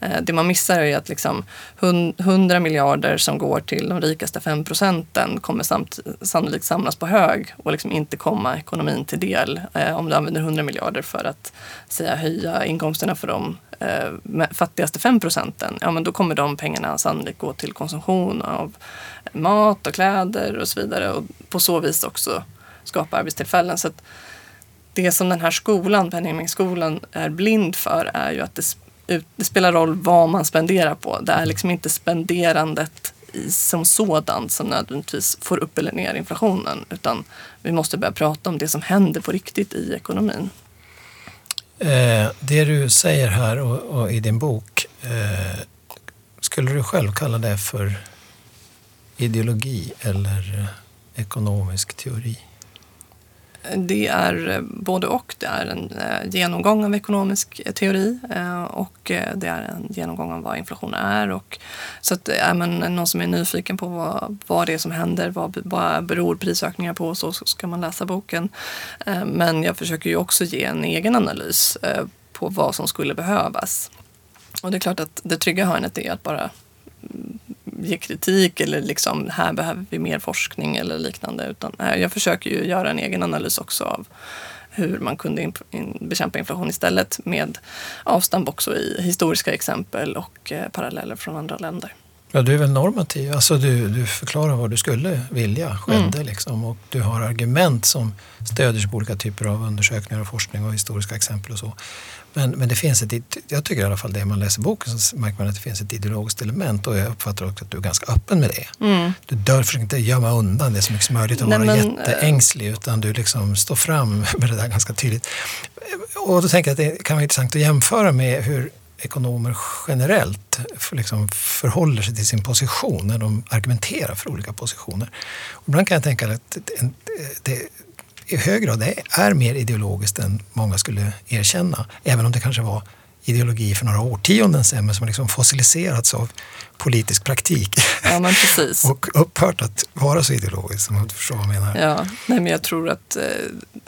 Eh, det man missar är ju att liksom 100 miljarder som går till de rikaste 5 procenten kommer samt, sannolikt samlas på hög och liksom inte komma ekonomin till del. Eh, om du använder 100 miljarder för att säga, höja inkomsterna för de fattigaste 5 procenten, ja men då kommer de pengarna sannolikt gå till konsumtion av mat och kläder och så vidare och på så vis också skapa arbetstillfällen. Så att det som den här skolan, penningmängdsskolan, är blind för är ju att det, det spelar roll vad man spenderar på. Det är liksom inte spenderandet i, som sådant som nödvändigtvis får upp eller ner inflationen. Utan vi måste börja prata om det som händer på riktigt i ekonomin. eh, det du säger här och, och i din bok, eh, skulle du själv kalla det för ideologi eller eh, ekonomisk teori? Det är eh, både och. Det är en eh, genomgång av ekonomisk teori och det är en genomgång av vad inflation är. Och, så att är man någon som är nyfiken på vad, vad det är som händer, vad, vad beror prisökningar på, så ska man läsa boken. Men jag försöker ju också ge en egen analys på vad som skulle behövas. Och det är klart att det trygga hörnet är att bara mm, ge kritik eller liksom här behöver vi mer forskning eller liknande. Utan eh, jag försöker ju göra en egen analys också av hur man kunde in, in, bekämpa inflation istället med avstamp också i historiska exempel och eh, paralleller från andra länder. Ja, du är väl normativ, alltså du, du förklarar vad du skulle vilja skedde mm. liksom, och du har argument som stödjer sig på olika typer av undersökningar och forskning och historiska exempel och så. Men, men det finns ett, jag tycker i alla fall det, man läser boken så märker man att det finns ett ideologiskt element och jag uppfattar också att du är ganska öppen med det. Mm. Du dör, försöker inte gömma undan det så mycket som möjligt och Nej, vara men, jätteängslig utan du liksom står fram med det där ganska tydligt. Och då tänker jag att det kan vara intressant att jämföra med hur ekonomer generellt liksom förhåller sig till sin position när de argumenterar för olika positioner. Och ibland kan jag tänka att det, i hög grad är mer ideologiskt än många skulle erkänna. Även om det kanske var ideologi för några årtionden sedan men som liksom fossiliserats av politisk praktik. Ja, och upphört att vara så ideologisk som du förstår vad jag menar. Ja, nej, men jag tror att eh,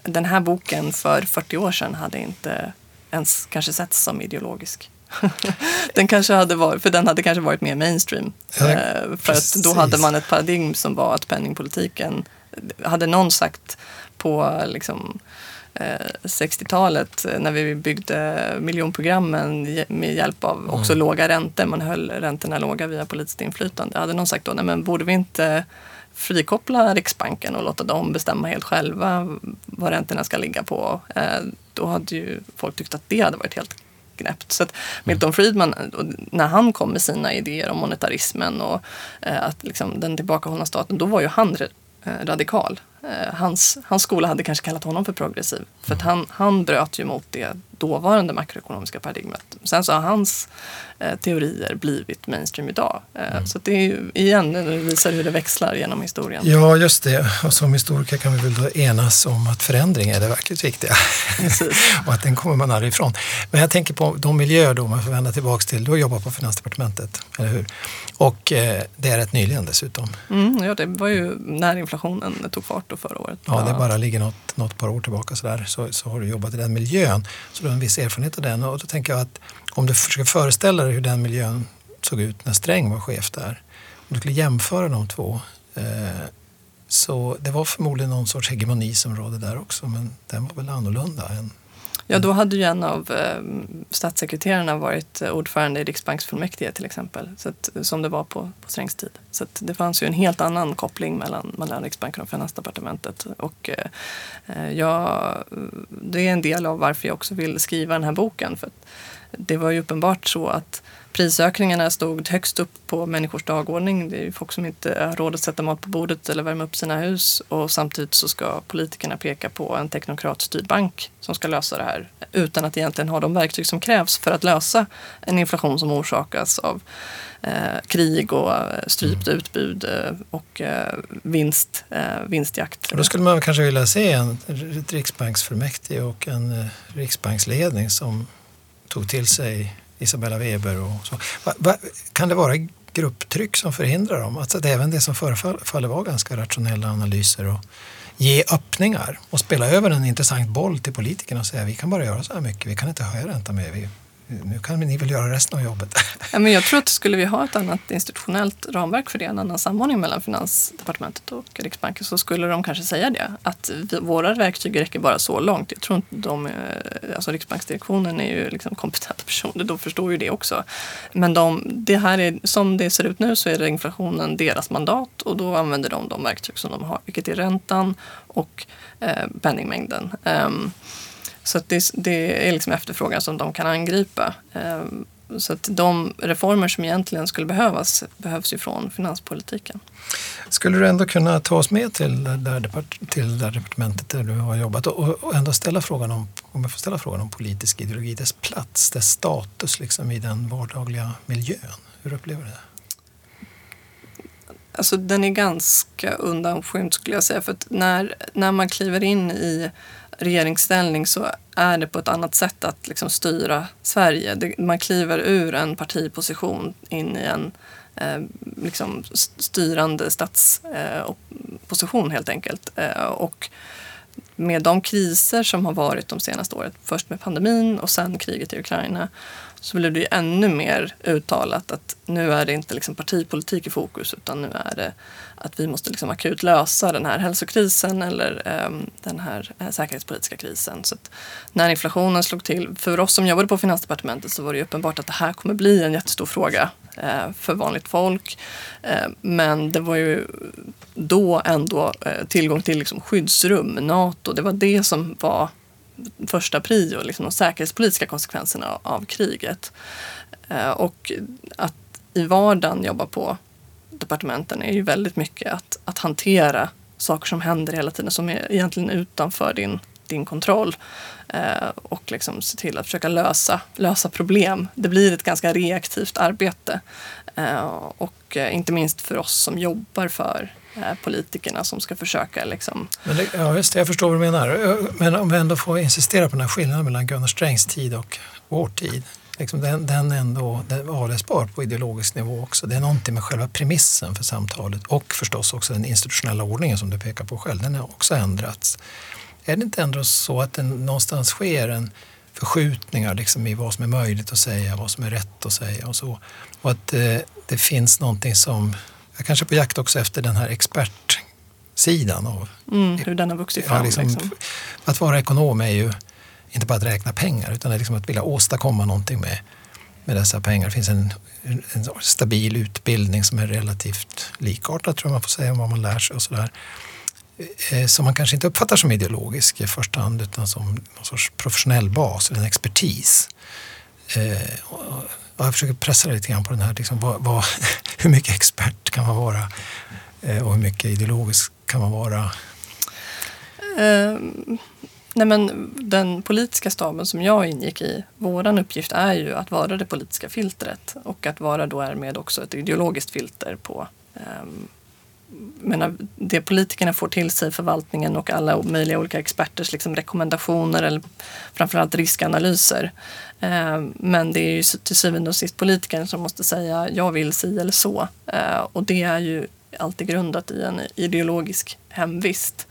den här boken för 40 år sedan hade inte ens kanske setts som ideologisk. den kanske hade varit, för den hade kanske varit mer mainstream. Ja, eh, för att då hade man ett paradigm som var att penningpolitiken, hade någon sagt på liksom, eh, 60-talet när vi byggde miljonprogrammen med hjälp av också mm. låga räntor, man höll räntorna låga via politiskt inflytande. Hade någon sagt då, nej men borde vi inte frikoppla Riksbanken och låta dem bestämma helt själva vad räntorna ska ligga på. Eh, då hade ju folk tyckt att det hade varit helt knäppt. Så att Milton Friedman, när han kom med sina idéer om monetarismen och eh, att liksom, den tillbakahållna staten, då var ju han eh, radikal. Eh, hans, hans skola hade kanske kallat honom för progressiv. För att han, han bröt ju mot det dåvarande makroekonomiska paradigmet. Sen så har hans eh, teorier blivit mainstream idag. Eh, mm. Så det är ju igen, det visar hur det växlar genom historien. Ja, just det. Och som historiker kan vi väl då enas om att förändring är det verkligt viktiga. och att den kommer man aldrig ifrån. Men jag tänker på de miljöer då, man får vända tillbaka till, du har jobbat på Finansdepartementet, eller hur? Och eh, det är rätt nyligen dessutom. Mm, ja, det var ju när inflationen tog fart då förra året. Ja, det bara ligger något, något par år tillbaka sådär, så, så har du jobbat i den miljön. Så du har en viss erfarenhet av den och då tänker jag att om du försöker föreställa dig hur den miljön såg ut när Sträng var chef där. Om du skulle jämföra de två eh, så det var förmodligen någon sorts hegemoni som rådde där också men den var väl annorlunda än Ja, då hade ju en av eh, statssekreterarna varit eh, ordförande i Riksbanksfullmäktige till exempel, så att, som det var på, på Strängs tid. Så det fanns ju en helt annan koppling mellan, mellan Riksbanken och Finansdepartementet. Och, eh, eh ja, det är en del av varför jag också vill skriva den här boken. För det var ju uppenbart så att prisökningarna stod högst upp på människors dagordning. Det är folk som inte har råd att sätta mat på bordet eller värma upp sina hus och samtidigt så ska politikerna peka på en teknokratstyrd bank som ska lösa det här utan att egentligen ha de verktyg som krävs för att lösa en inflation som orsakas av eh, krig och eh, strypt mm. utbud eh, och eh, vinst, eh, vinstjakt. Och då skulle man kanske vilja se en riksbanksfullmäktige och en eh, riksbanksledning som tog till sig Isabella Weber och så. Va, va, kan det vara grupptryck som förhindrar dem? Alltså att även det som förefaller vara ganska rationella analyser och ge öppningar och spela över en intressant boll till politikerna och säga vi kan bara göra så här mycket, vi kan inte höja räntan mer. Vi, nu kan ni väl göra resten av jobbet. Ja, men jag tror att skulle vi ha ett annat institutionellt ramverk för det, en annan samordning mellan Finansdepartementet och Riksbanken så skulle de kanske säga det. Att vi, våra verktyg räcker bara så långt. Jag tror inte de, eh, alltså Riksbanksdirektionen är ju liksom kompetenta personer, de förstår ju det också. Men de, det här är, som det ser ut nu så är det inflationen deras mandat och då använder de de verktyg som de har, vilket är räntan och eh, penningmängden. Um, så det, det, är liksom efterfrågan som de kan angripa. Ehm, så att de reformer som egentligen skulle behövas behövs ju från finanspolitiken. Skulle du ändå kunna ta oss med till det där, depart till där departementet där du har jobbat och, och ändå ställa frågan om, om jag får ställa frågan om politisk ideologi, dess plats, dess status liksom i den vardagliga miljön. Hur upplever du det? Alltså den är ganska undanskymd skulle jag säga. För att när, när man kliver in i regeringsställning så är det på ett annat sätt att liksom styra Sverige. Det, man kliver ur en partiposition in i en eh, liksom styrande statsposition eh, helt enkelt. Eh, och med de kriser som har varit de senaste åren, först med pandemin och sen kriget i Ukraina, så blev det ju ännu mer uttalat att nu är det inte liksom partipolitik i fokus utan nu är det att vi måste liksom akut lösa den här hälsokrisen eller um, den här uh, säkerhetspolitiska krisen. Så när inflationen slog till, för oss som jobbade på Finansdepartementet så var det uppenbart att det här kommer bli en jättestor fråga uh, för vanligt folk. Uh, men det var ju då ändå tillgång till liksom skyddsrum, NATO, det var det som var första prio, liksom de säkerhetspolitiska konsekvenserna av kriget. Och att i vardagen jobba på departementen är ju väldigt mycket att, att hantera saker som händer hela tiden som är egentligen utanför din, din kontroll. Eh, och liksom se till att försöka lösa, lösa problem. Det blir ett ganska reaktivt arbete. Eh, och eh, inte minst för oss som jobbar för eh, politikerna som ska försöka liksom... Men det, ja, just det, jag förstår vad du menar. Men om vi ändå får insistera på den här skillnaden mellan Gunnar Strängs tid och vår tid. Liksom den, den ändå den avläsbar på ideologisk nivå också. Det är någonting med själva premissen för samtalet och förstås också den institutionella ordningen som du pekar på själv. Den har också ändrats. Är det inte ändå så att det någonstans sker en förskjutningar liksom i vad som är möjligt att säga, vad som är rätt att säga och så. Och att eh, det finns någonting som jag kanske är på jakt också efter den här expertsidan. Av, mm, hur den har vuxit fram. Ja, liksom, liksom. Att vara ekonom är ju inte bara att räkna pengar utan det är liksom att vilja åstadkomma någonting med, med dessa pengar. Det finns en, en stabil utbildning som är relativt likartad tror jag man får säga om vad man lär sig och sådär. Eh, som man kanske inte uppfattar som ideologisk i första hand utan som någon sorts professionell bas, eller en expertis. Eh, jag försöker pressa lite grann på den här, liksom, vad, vad, hur mycket expert kan man vara eh, och hur mycket ideologisk kan man vara? Um nej men den politiska staben som jag ingick i, vår uppgift är ju att vara det politiska filtret och att vara då därmed också ett ideologiskt filter på ehm, um, menar, det politikerna får till sig, förvaltningen och alla möjliga olika experters liksom rekommendationer eller framförallt riskanalyser. Ehm, men det är ju till syvende och sist politikern som måste säga jag vill si eller så. Eh, och det är ju alltid grundat i en ideologisk hemvist.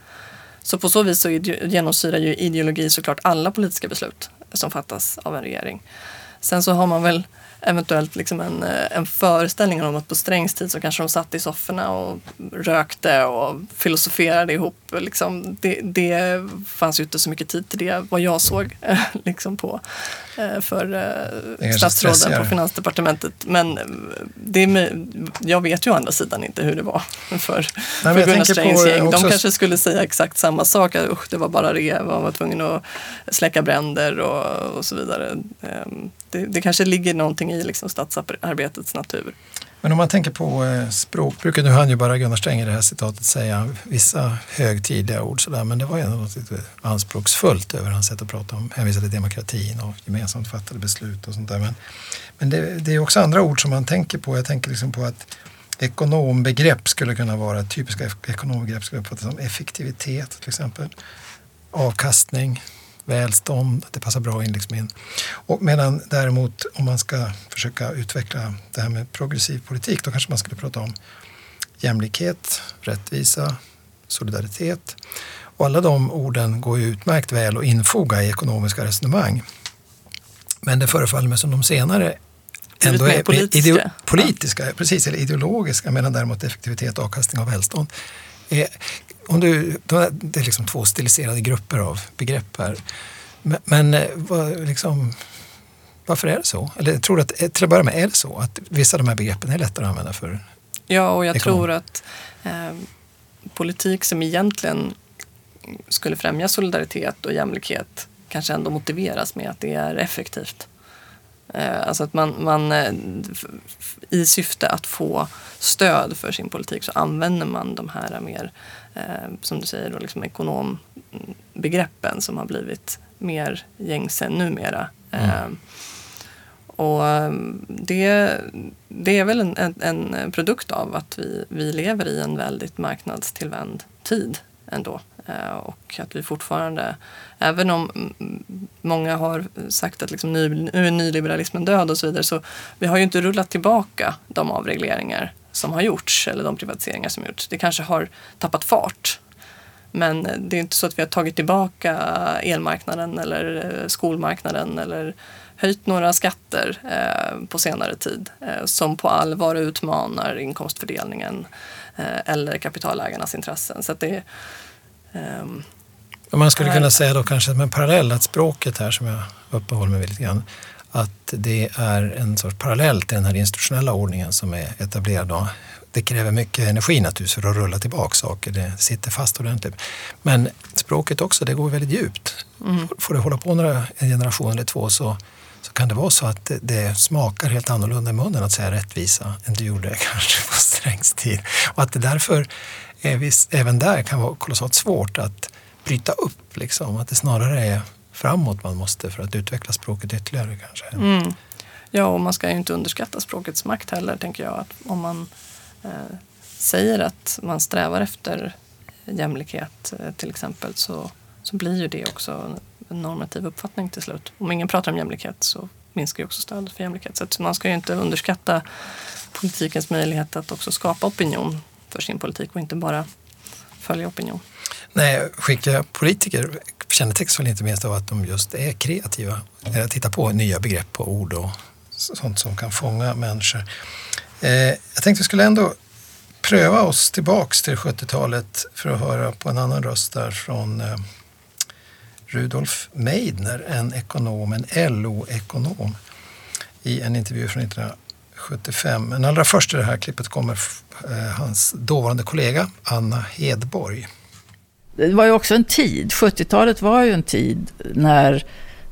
Så på så vis så genomsyrar ju ideologi såklart alla politiska beslut som fattas av en regering. Sen så har man väl eventuellt liksom en, eh, en föreställning om att på Strängs tid så kanske de satt i sofforna och rökte och filosoferade ihop. Liksom, det, det fanns ju inte så mycket tid till det vad jag såg liksom på, eh, för eh, statsråden på Finansdepartementet. Men det jag vet ju å andra sidan inte hur det var för, Nej, för Gunnar Strängs gäng. De kanske skulle säga exakt samma sak. Usch, det var bara det. Man var tvungen att släcka bränder och, och så vidare. Det, det kanske ligger någonting i liksom stadsarbetets natur. Men om man tänker på eh, språkbruket, nu hann ju bara Gunnar Sträng i det här citatet säga vissa högtidliga ord sådär, men det var ju något anspråksfullt över hans sätt att prata om, hänvisa till demokratin och gemensamt fattade beslut och sånt där. Men, men det, det är också andra ord som man tänker på. Jag tänker liksom på att ekonombegrepp skulle kunna vara, typiska ekonombegrepp skulle uppfattas som effektivitet till exempel, avkastning, välstånd, det passar bra in. Liksom in. Och medan däremot om man ska försöka utveckla det här med progressiv politik då kanske man skulle prata om jämlikhet, rättvisa, solidaritet. Och alla de orden går ju utmärkt väl att infoga i ekonomiska resonemang. Men det förefaller mig som de senare ändå är politiska, politiska ja. precis, eller ideologiska medan däremot effektivitet, avkastning och välstånd är om du, det är liksom två stiliserade grupper av begrepp här. Men, men eh, vad, liksom, varför är det så? Eller tror du att, eh, till att börja med, är det så att vissa av de här begreppen är lättare att använda för Ja, och jag ekonom? tror att eh, politik som egentligen skulle främja solidaritet och jämlikhet kanske ändå motiveras med att det är effektivt. Eh, alltså att man, man eh, i syfte att få stöd för sin politik så använder man de här mer eh, som du säger, då, liksom ekonombegreppen som har blivit mer gängse numera. Mm. Och det, det är väl en, en, en, produkt av att vi, vi lever i en väldigt marknadstillvänd tid ändå. Eh, och att vi fortfarande, även om många har sagt att liksom ny, nu är nyliberalismen död och så vidare, så vi har ju inte rullat tillbaka de avregleringar som har gjorts eller de privatiseringar som har gjorts. Det kanske har tappat fart. Men det är inte så att vi har tagit tillbaka elmarknaden eller eh, skolmarknaden eller höjt några skatter eh, på senare tid eh, som på allvar utmanar inkomstfördelningen eh, eller kapitalägarnas intressen. Så det, man skulle kunna säga då kanske med parallell att språket här som jag uppehåller mig vid lite grann att det är en sorts parallell till den här institutionella ordningen som är etablerad. Då. Det kräver mycket energi naturligtvis för att rulla tillbaka saker. Det sitter fast ordentligt. Men språket också, det går väldigt djupt. Mm. Får det hålla på några, en generation eller två så så kan det vara så att det, det, smakar helt annorlunda i munnen att säga rättvisa än det gjorde kanske på Strängs tid. Och att det därför även där kan vara kolossalt svårt att bryta upp. Liksom. Att det snarare är framåt man måste för att utveckla språket ytterligare kanske. Mm. Ja, och man ska ju inte underskatta språkets makt heller, tänker jag. Att om man eh, säger att man strävar efter jämlikhet eh, till exempel så, så blir ju det också en normativ uppfattning till slut. Om ingen pratar om jämlikhet så minskar ju också stödet för jämlikhet. Så man ska ju inte underskatta politikens möjlighet att också skapa opinion för sin politik och inte bara följa opinion. Nej, skickliga politiker kännetecknas väl inte minst av att de just är kreativa. Eh, Tittar på nya begrepp och ord och sånt som kan fånga människor. Eh, jag tänkte vi skulle ändå pröva oss tillbaks till 70-talet för att höra på en annan röst där från eh, Rudolf Meidner, en ekonom, en LO-ekonom i en intervju från 1975. Men allra först i det här klippet kommer eh, hans dåvarande kollega Anna Hedborg. Det var ju också en tid, 70-talet var ju en tid när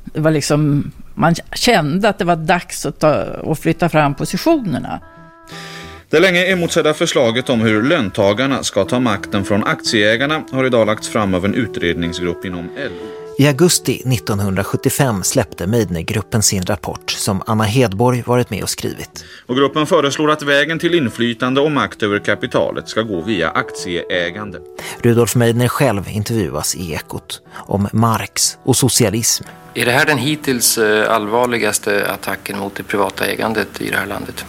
det var liksom, man kände att det var dags att, ta, att flytta fram positionerna. Det länge emotsedda förslaget om hur löntagarna ska ta makten från aktieägarna har idag lagts fram av en utredningsgrupp inom LO. I augusti 1975 släppte Meidnergruppen sin rapport som Anna Hedborg varit med och skrivit. Och gruppen föreslår att vägen till inflytande och makt över kapitalet ska gå via aktieägande. Rudolf Meidner själv intervjuas i Ekot om Marx och socialism. Är det här den hittills eh, allvarligaste attacken mot det privata ägandet i det här landet?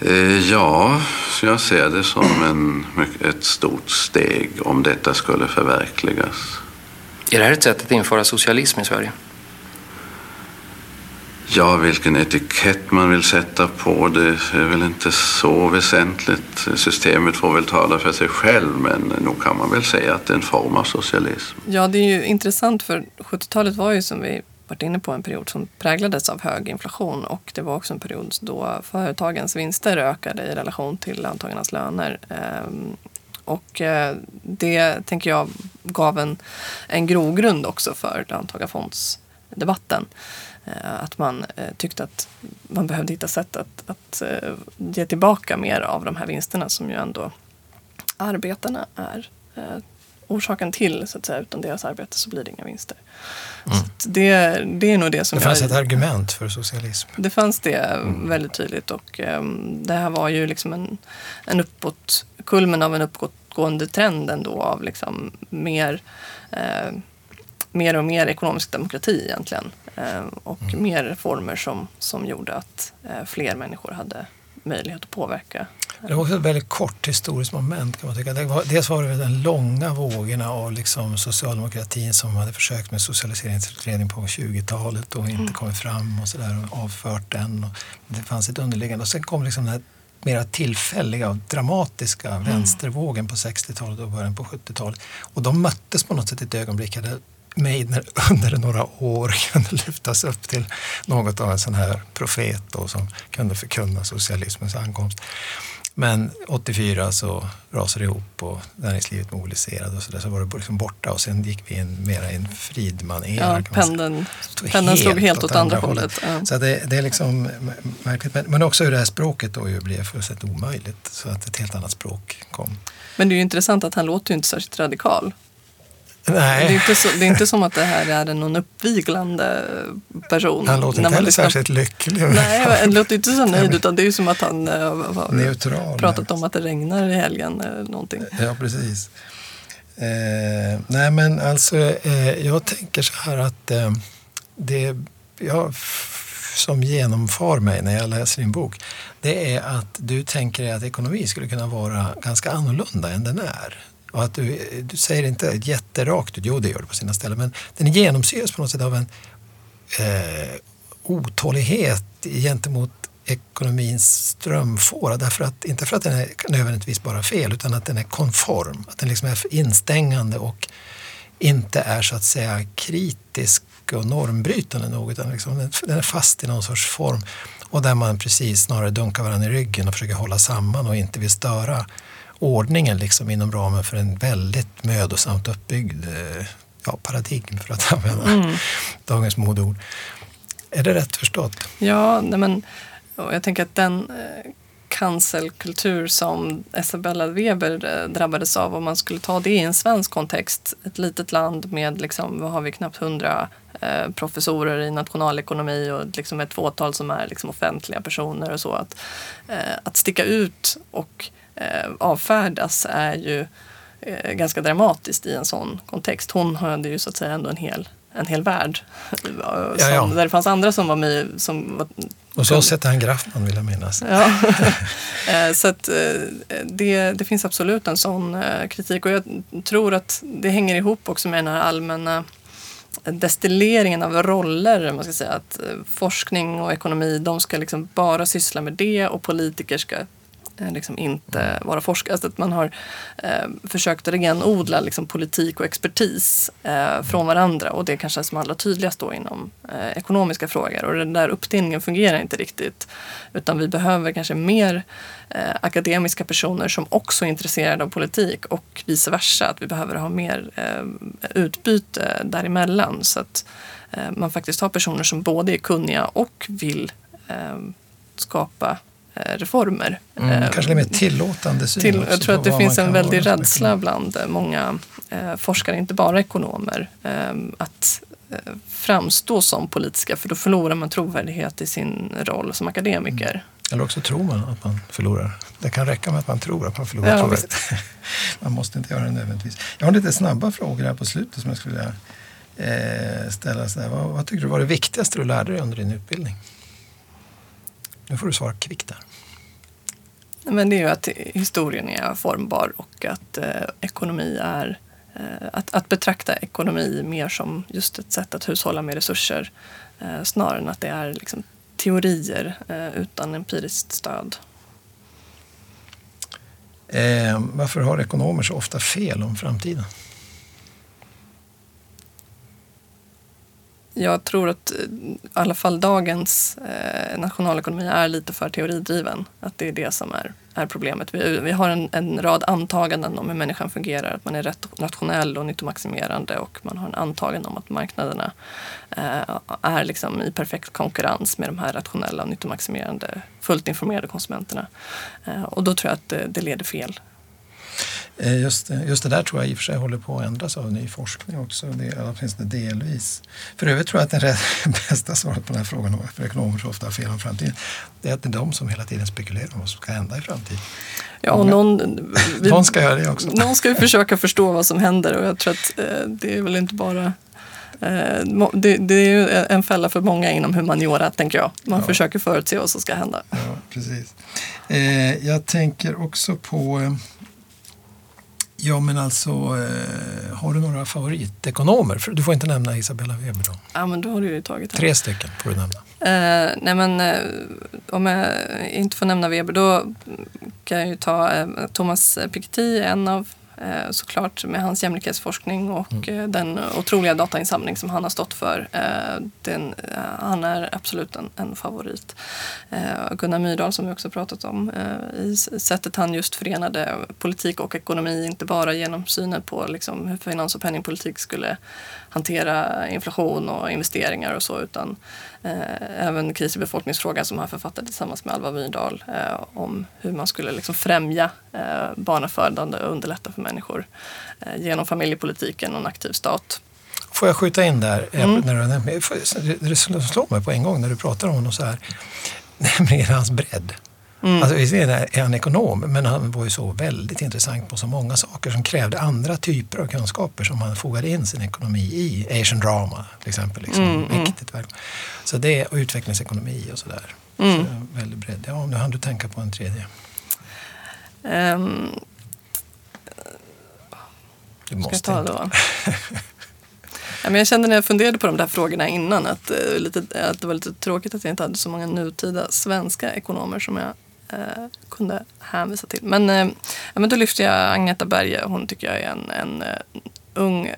Eh, ja, jag ser det som en, ett stort steg om detta skulle förverkligas. Är det här ett sätt att införa socialism i Sverige? Ja, vilken etikett man vill sätta på det är väl inte så väsentligt. Systemet får väl tala för sig själv, men nog kan man väl säga att det är en form av socialism. Ja, det är ju intressant för 70-talet var ju som vi varit inne på en period som präglades av hög inflation och det var också en period då företagens vinster ökade i relation till löntagarnas löner. Ehm, och eh, det tänker jag gav en, en grogrund också för löntagarfondsdebatten. Eh, att man eh, tyckte att man behövde hitta sätt att, att ge tillbaka mer av de här vinsterna som ju ändå arbetarna är orsaken till. Så att säga. Utan deras arbete så blir det inga vinster. Mm. det, det är nog det som... Det fanns jag, ett argument för socialism. Det fanns det mm. väldigt tydligt och um, det här var ju liksom en, en uppåt, kulmen av en uppåtgående trend ändå av liksom mer, eh, mer och mer ekonomisk demokrati egentligen. Eh, och mm. mer reformer som, som gjorde att eh, fler människor hade möjlighet att påverka det var också ett väldigt kort historiskt moment kan man tycka. Dels var det den långa vågorna av liksom socialdemokratin som hade försökt med socialiseringsutredning på 20-talet och inte mm. kommit fram och sådär och avfört den. Och det fanns ett underliggande och sen kom liksom den här mera tillfälliga och dramatiska mm. vänstervågen på 60-talet och början på 70-talet. Och de möttes på något sätt i ett ögonblick. Hade Meidner under några år kunde lyftas upp till något av en sån här profet då, som kunde förkunna socialismens ankomst. Men 84 så rasade det ihop och näringslivet mobiliserade och så där så var det liksom borta och sen gick vi in mera i en Friedman-era. Ja, pendeln, pendeln slog helt åt andra hållet. hållet. Ja. Så det, det, är liksom märkligt. Men, men också hur det här språket då ju blev fullständigt omöjligt. Så att ett helt annat språk kom. Men det är ju intressant att han låter ju inte särskilt radikal. Nej. Det, är inte så, det är inte som att det här är någon uppviglande person. Han låter inte heller särskilt lycklig. Nej, han låter inte så nöjd utan det är som att han eh, har Neutral, pratat om att det regnar i helgen. Eller någonting. Ja, precis. Eh, nej, men alltså eh, jag tänker så här att eh, det jag, som genomfar mig när jag läser din bok, det är att du tänker dig att ekonomi skulle kunna vara ganska annorlunda än den är. Och att du, du säger inte jätterakt ut, jo det gör du på sina ställen, men den genomsyras på något sätt av en eh, otålighet gentemot ekonomins strömfåra. Därför att, inte för att den är nödvändigtvis bara fel, utan att den är konform. Att den liksom är instängande och inte är så att säga kritisk och normbrytande nog, utan liksom den är fast i någon sorts form. Och där man precis snarare dunkar varandra i ryggen och försöker hålla samman och inte vill störa ordningen liksom inom ramen för en väldigt mödosamt uppbyggd eh, ja, paradigm för att använda mm. dagens modeord. Är det rätt förstått? Ja, men, jag tänker att den eh, cancelkultur som Isabella Weber eh, drabbades av, om man skulle ta det i en svensk kontext, ett litet land med, liksom, vad har vi, knappt hundra professorer i nationalekonomi och liksom ett fåtal som är liksom offentliga personer och så. Att, att sticka ut och avfärdas är ju eh, ganska dramatiskt i en sån kontext. Hon hade ju så att säga ändå en hel, en hel värld. Som, ja, ja. Där det fanns andra som var med. Som var, och så sätter han Graffman vill jag minnas. Ja. Eh, så att eh, det, det finns absolut en sån eh, kritik och jag tror att det hänger ihop också med den här allmänna destilleringen av roller. Man ska säga att forskning och ekonomi de ska liksom bara syssla med det och politiker ska Eh, Eh, liksom inte vara forskare. Alltså att man har eh, försökt renodla liksom politik och expertis eh, från varandra och det är kanske som allra tydligast då inom eh, ekonomiska frågor. Och den där uppdelningen fungerar inte riktigt. Utan vi behöver kanske mer eh, akademiska personer som också är intresserade av politik och vice versa. Att vi behöver ha mer eh, utbyte däremellan. Så att eh, man faktiskt har personer som både är kunniga och vill eh, skapa reformer. Mm, eh, kanske lite mer tillåtande syn till, Jag tror att det finns en väldig rädsla bland många eh, forskare, inte bara ekonomer, eh, att eh, framstå som politiska för då förlorar man trovärdighet i sin roll som akademiker. Mm. Eller också tror man att man förlorar. Det kan räcka med att man tror att man förlorar ja, trovärdighet. man måste inte göra det nödvändigtvis. Jag har lite snabba frågor här på slutet som jag skulle vilja eh, ställa. Så vad, vad tycker du var det viktigaste du lärde dig under din utbildning? Nu får du svara kvickt där. Men det är ju att historien är formbar och att eh, ekonomi är eh, att, att betrakta ekonomi mer som just ett sätt att hushålla med resurser eh, snarare än att det är liksom, teorier eh, utan empiriskt stöd. Eh, varför har ekonomer så ofta fel om framtiden? Jag tror att eh, i alla fall dagens eh, nationalekonomi är lite för teoridriven. Att det är det som är, är problemet. Vi, vi har en, en rad antaganden om hur människan fungerar. Att man är rätt rationell och nyttomaximerande och man har en antagande om att marknaderna eh, är liksom i perfekt konkurrens med de här rationella och nyttomaximerande, fullt informerade konsumenterna. Eh, och då tror jag att det, det leder fel. Eh, just, just det där tror jag i och för sig håller på att ändras av ny forskning också, det, åtminstone delvis. För övrigt tror jag att det bästa svaret på den här frågan om varför ekonomer så ofta har fel om framtiden, det är att det är de som hela tiden spekulerar om vad som ska hända i framtiden. Ja, och någon, vi, någon ska göra det också. Någon ska ju försöka förstå vad som händer och jag tror att eh, det är väl inte bara eh, det, det, är ju en fälla för många inom humaniora, tänker jag. Man ja. försöker förutse vad som ska hända. Ja, precis. Eh, jag tänker också på eh, Ja, men alltså, eh, har du några favoritekonomer? Du får inte nämna Isabella Weber då. Ja, men då har du ju tagit Tre stycken får du nämna. Eh, nej, men eh, om jag inte får nämna Weber då kan jag ju ta eh, Thomas Piketty, en av såklart med hans jämlikhetsforskning och mm. Eh, den otroliga datainsamling som han har stått för. Eh, den, han är absolut en, en favorit. Gunnar Myrdal som vi också pratat om i sättet han just förenade politik och ekonomi, inte bara genom synen på liksom hur finans och penningpolitik skulle hantera inflation och investeringar och så utan eh, även kris i befolkningsfrågan som han författade tillsammans med Alva Myrdal eh, om hur man skulle liksom främja eh, barnafödande och underlätta för människor eh, genom familjepolitiken och en aktiv stat. Får jag skjuta in där? Mm. När du, det slår mig på en gång när du pratar om honom så här. Nämligen hans bredd. Mm. Alltså, visserligen är han ekonom, men han var ju så väldigt intressant på så många saker som krävde andra typer av kunskaper som han fogade in sin ekonomi i. Asian drama till exempel. Liksom. Mm. Mäktigt mm. Så det, och utvecklingsekonomi och sådär. Mm. Så väldigt bredd. Ja, nu hann du tänka på en tredje. Um, du måste ska jag ta då? Ja, men jag kände när jag funderade på de där frågorna innan att, uh, lite, att det var lite tråkigt att jag inte hade så många nutida svenska ekonomer som jag uh, kunde hänvisa till. Men, uh, ja, men då lyfter jag Agneta Berge. Hon tycker jag är en, en ung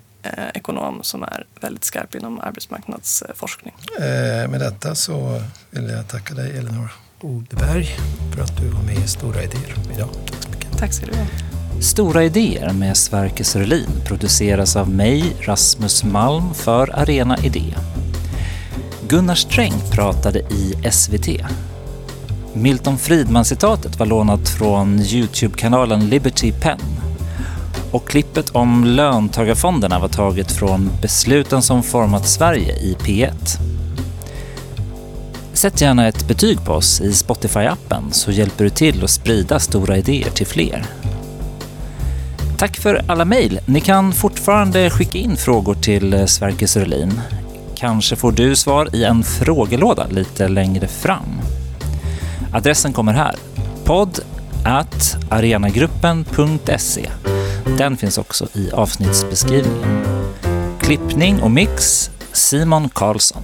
ekonom som är väldigt skarp inom arbetsmarknadsforskning. med detta så vill jag tacka dig Elinor Odeberg för att du var med i Stora idéer idag. Tack så mycket. Tack ska du ha. Stora idéer med Sverker Sörlin produceras av mig, Rasmus Malm, för Arena Idé. Gunnar Sträng pratade i SVT. Milton Friedman-citatet var lånat från Youtube-kanalen Liberty Pen. Och klippet om löntagarfonderna var taget från Besluten som format Sverige i P1. Sätt gärna ett betyg på oss i Spotify-appen så hjälper du till att sprida stora idéer till fler. Tack för alla mejl. Ni kan fortfarande skicka in frågor till eh, Sverker Sörlin. Kanske får du svar i en frågelåda lite längre fram. Adressen kommer här. podd at arenagruppen.se. Den finns också i avsnittsbeskrivningen. Klippning och mix Simon Karlsson.